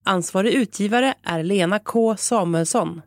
Ansvarig utgivare är Lena K Samuelsson.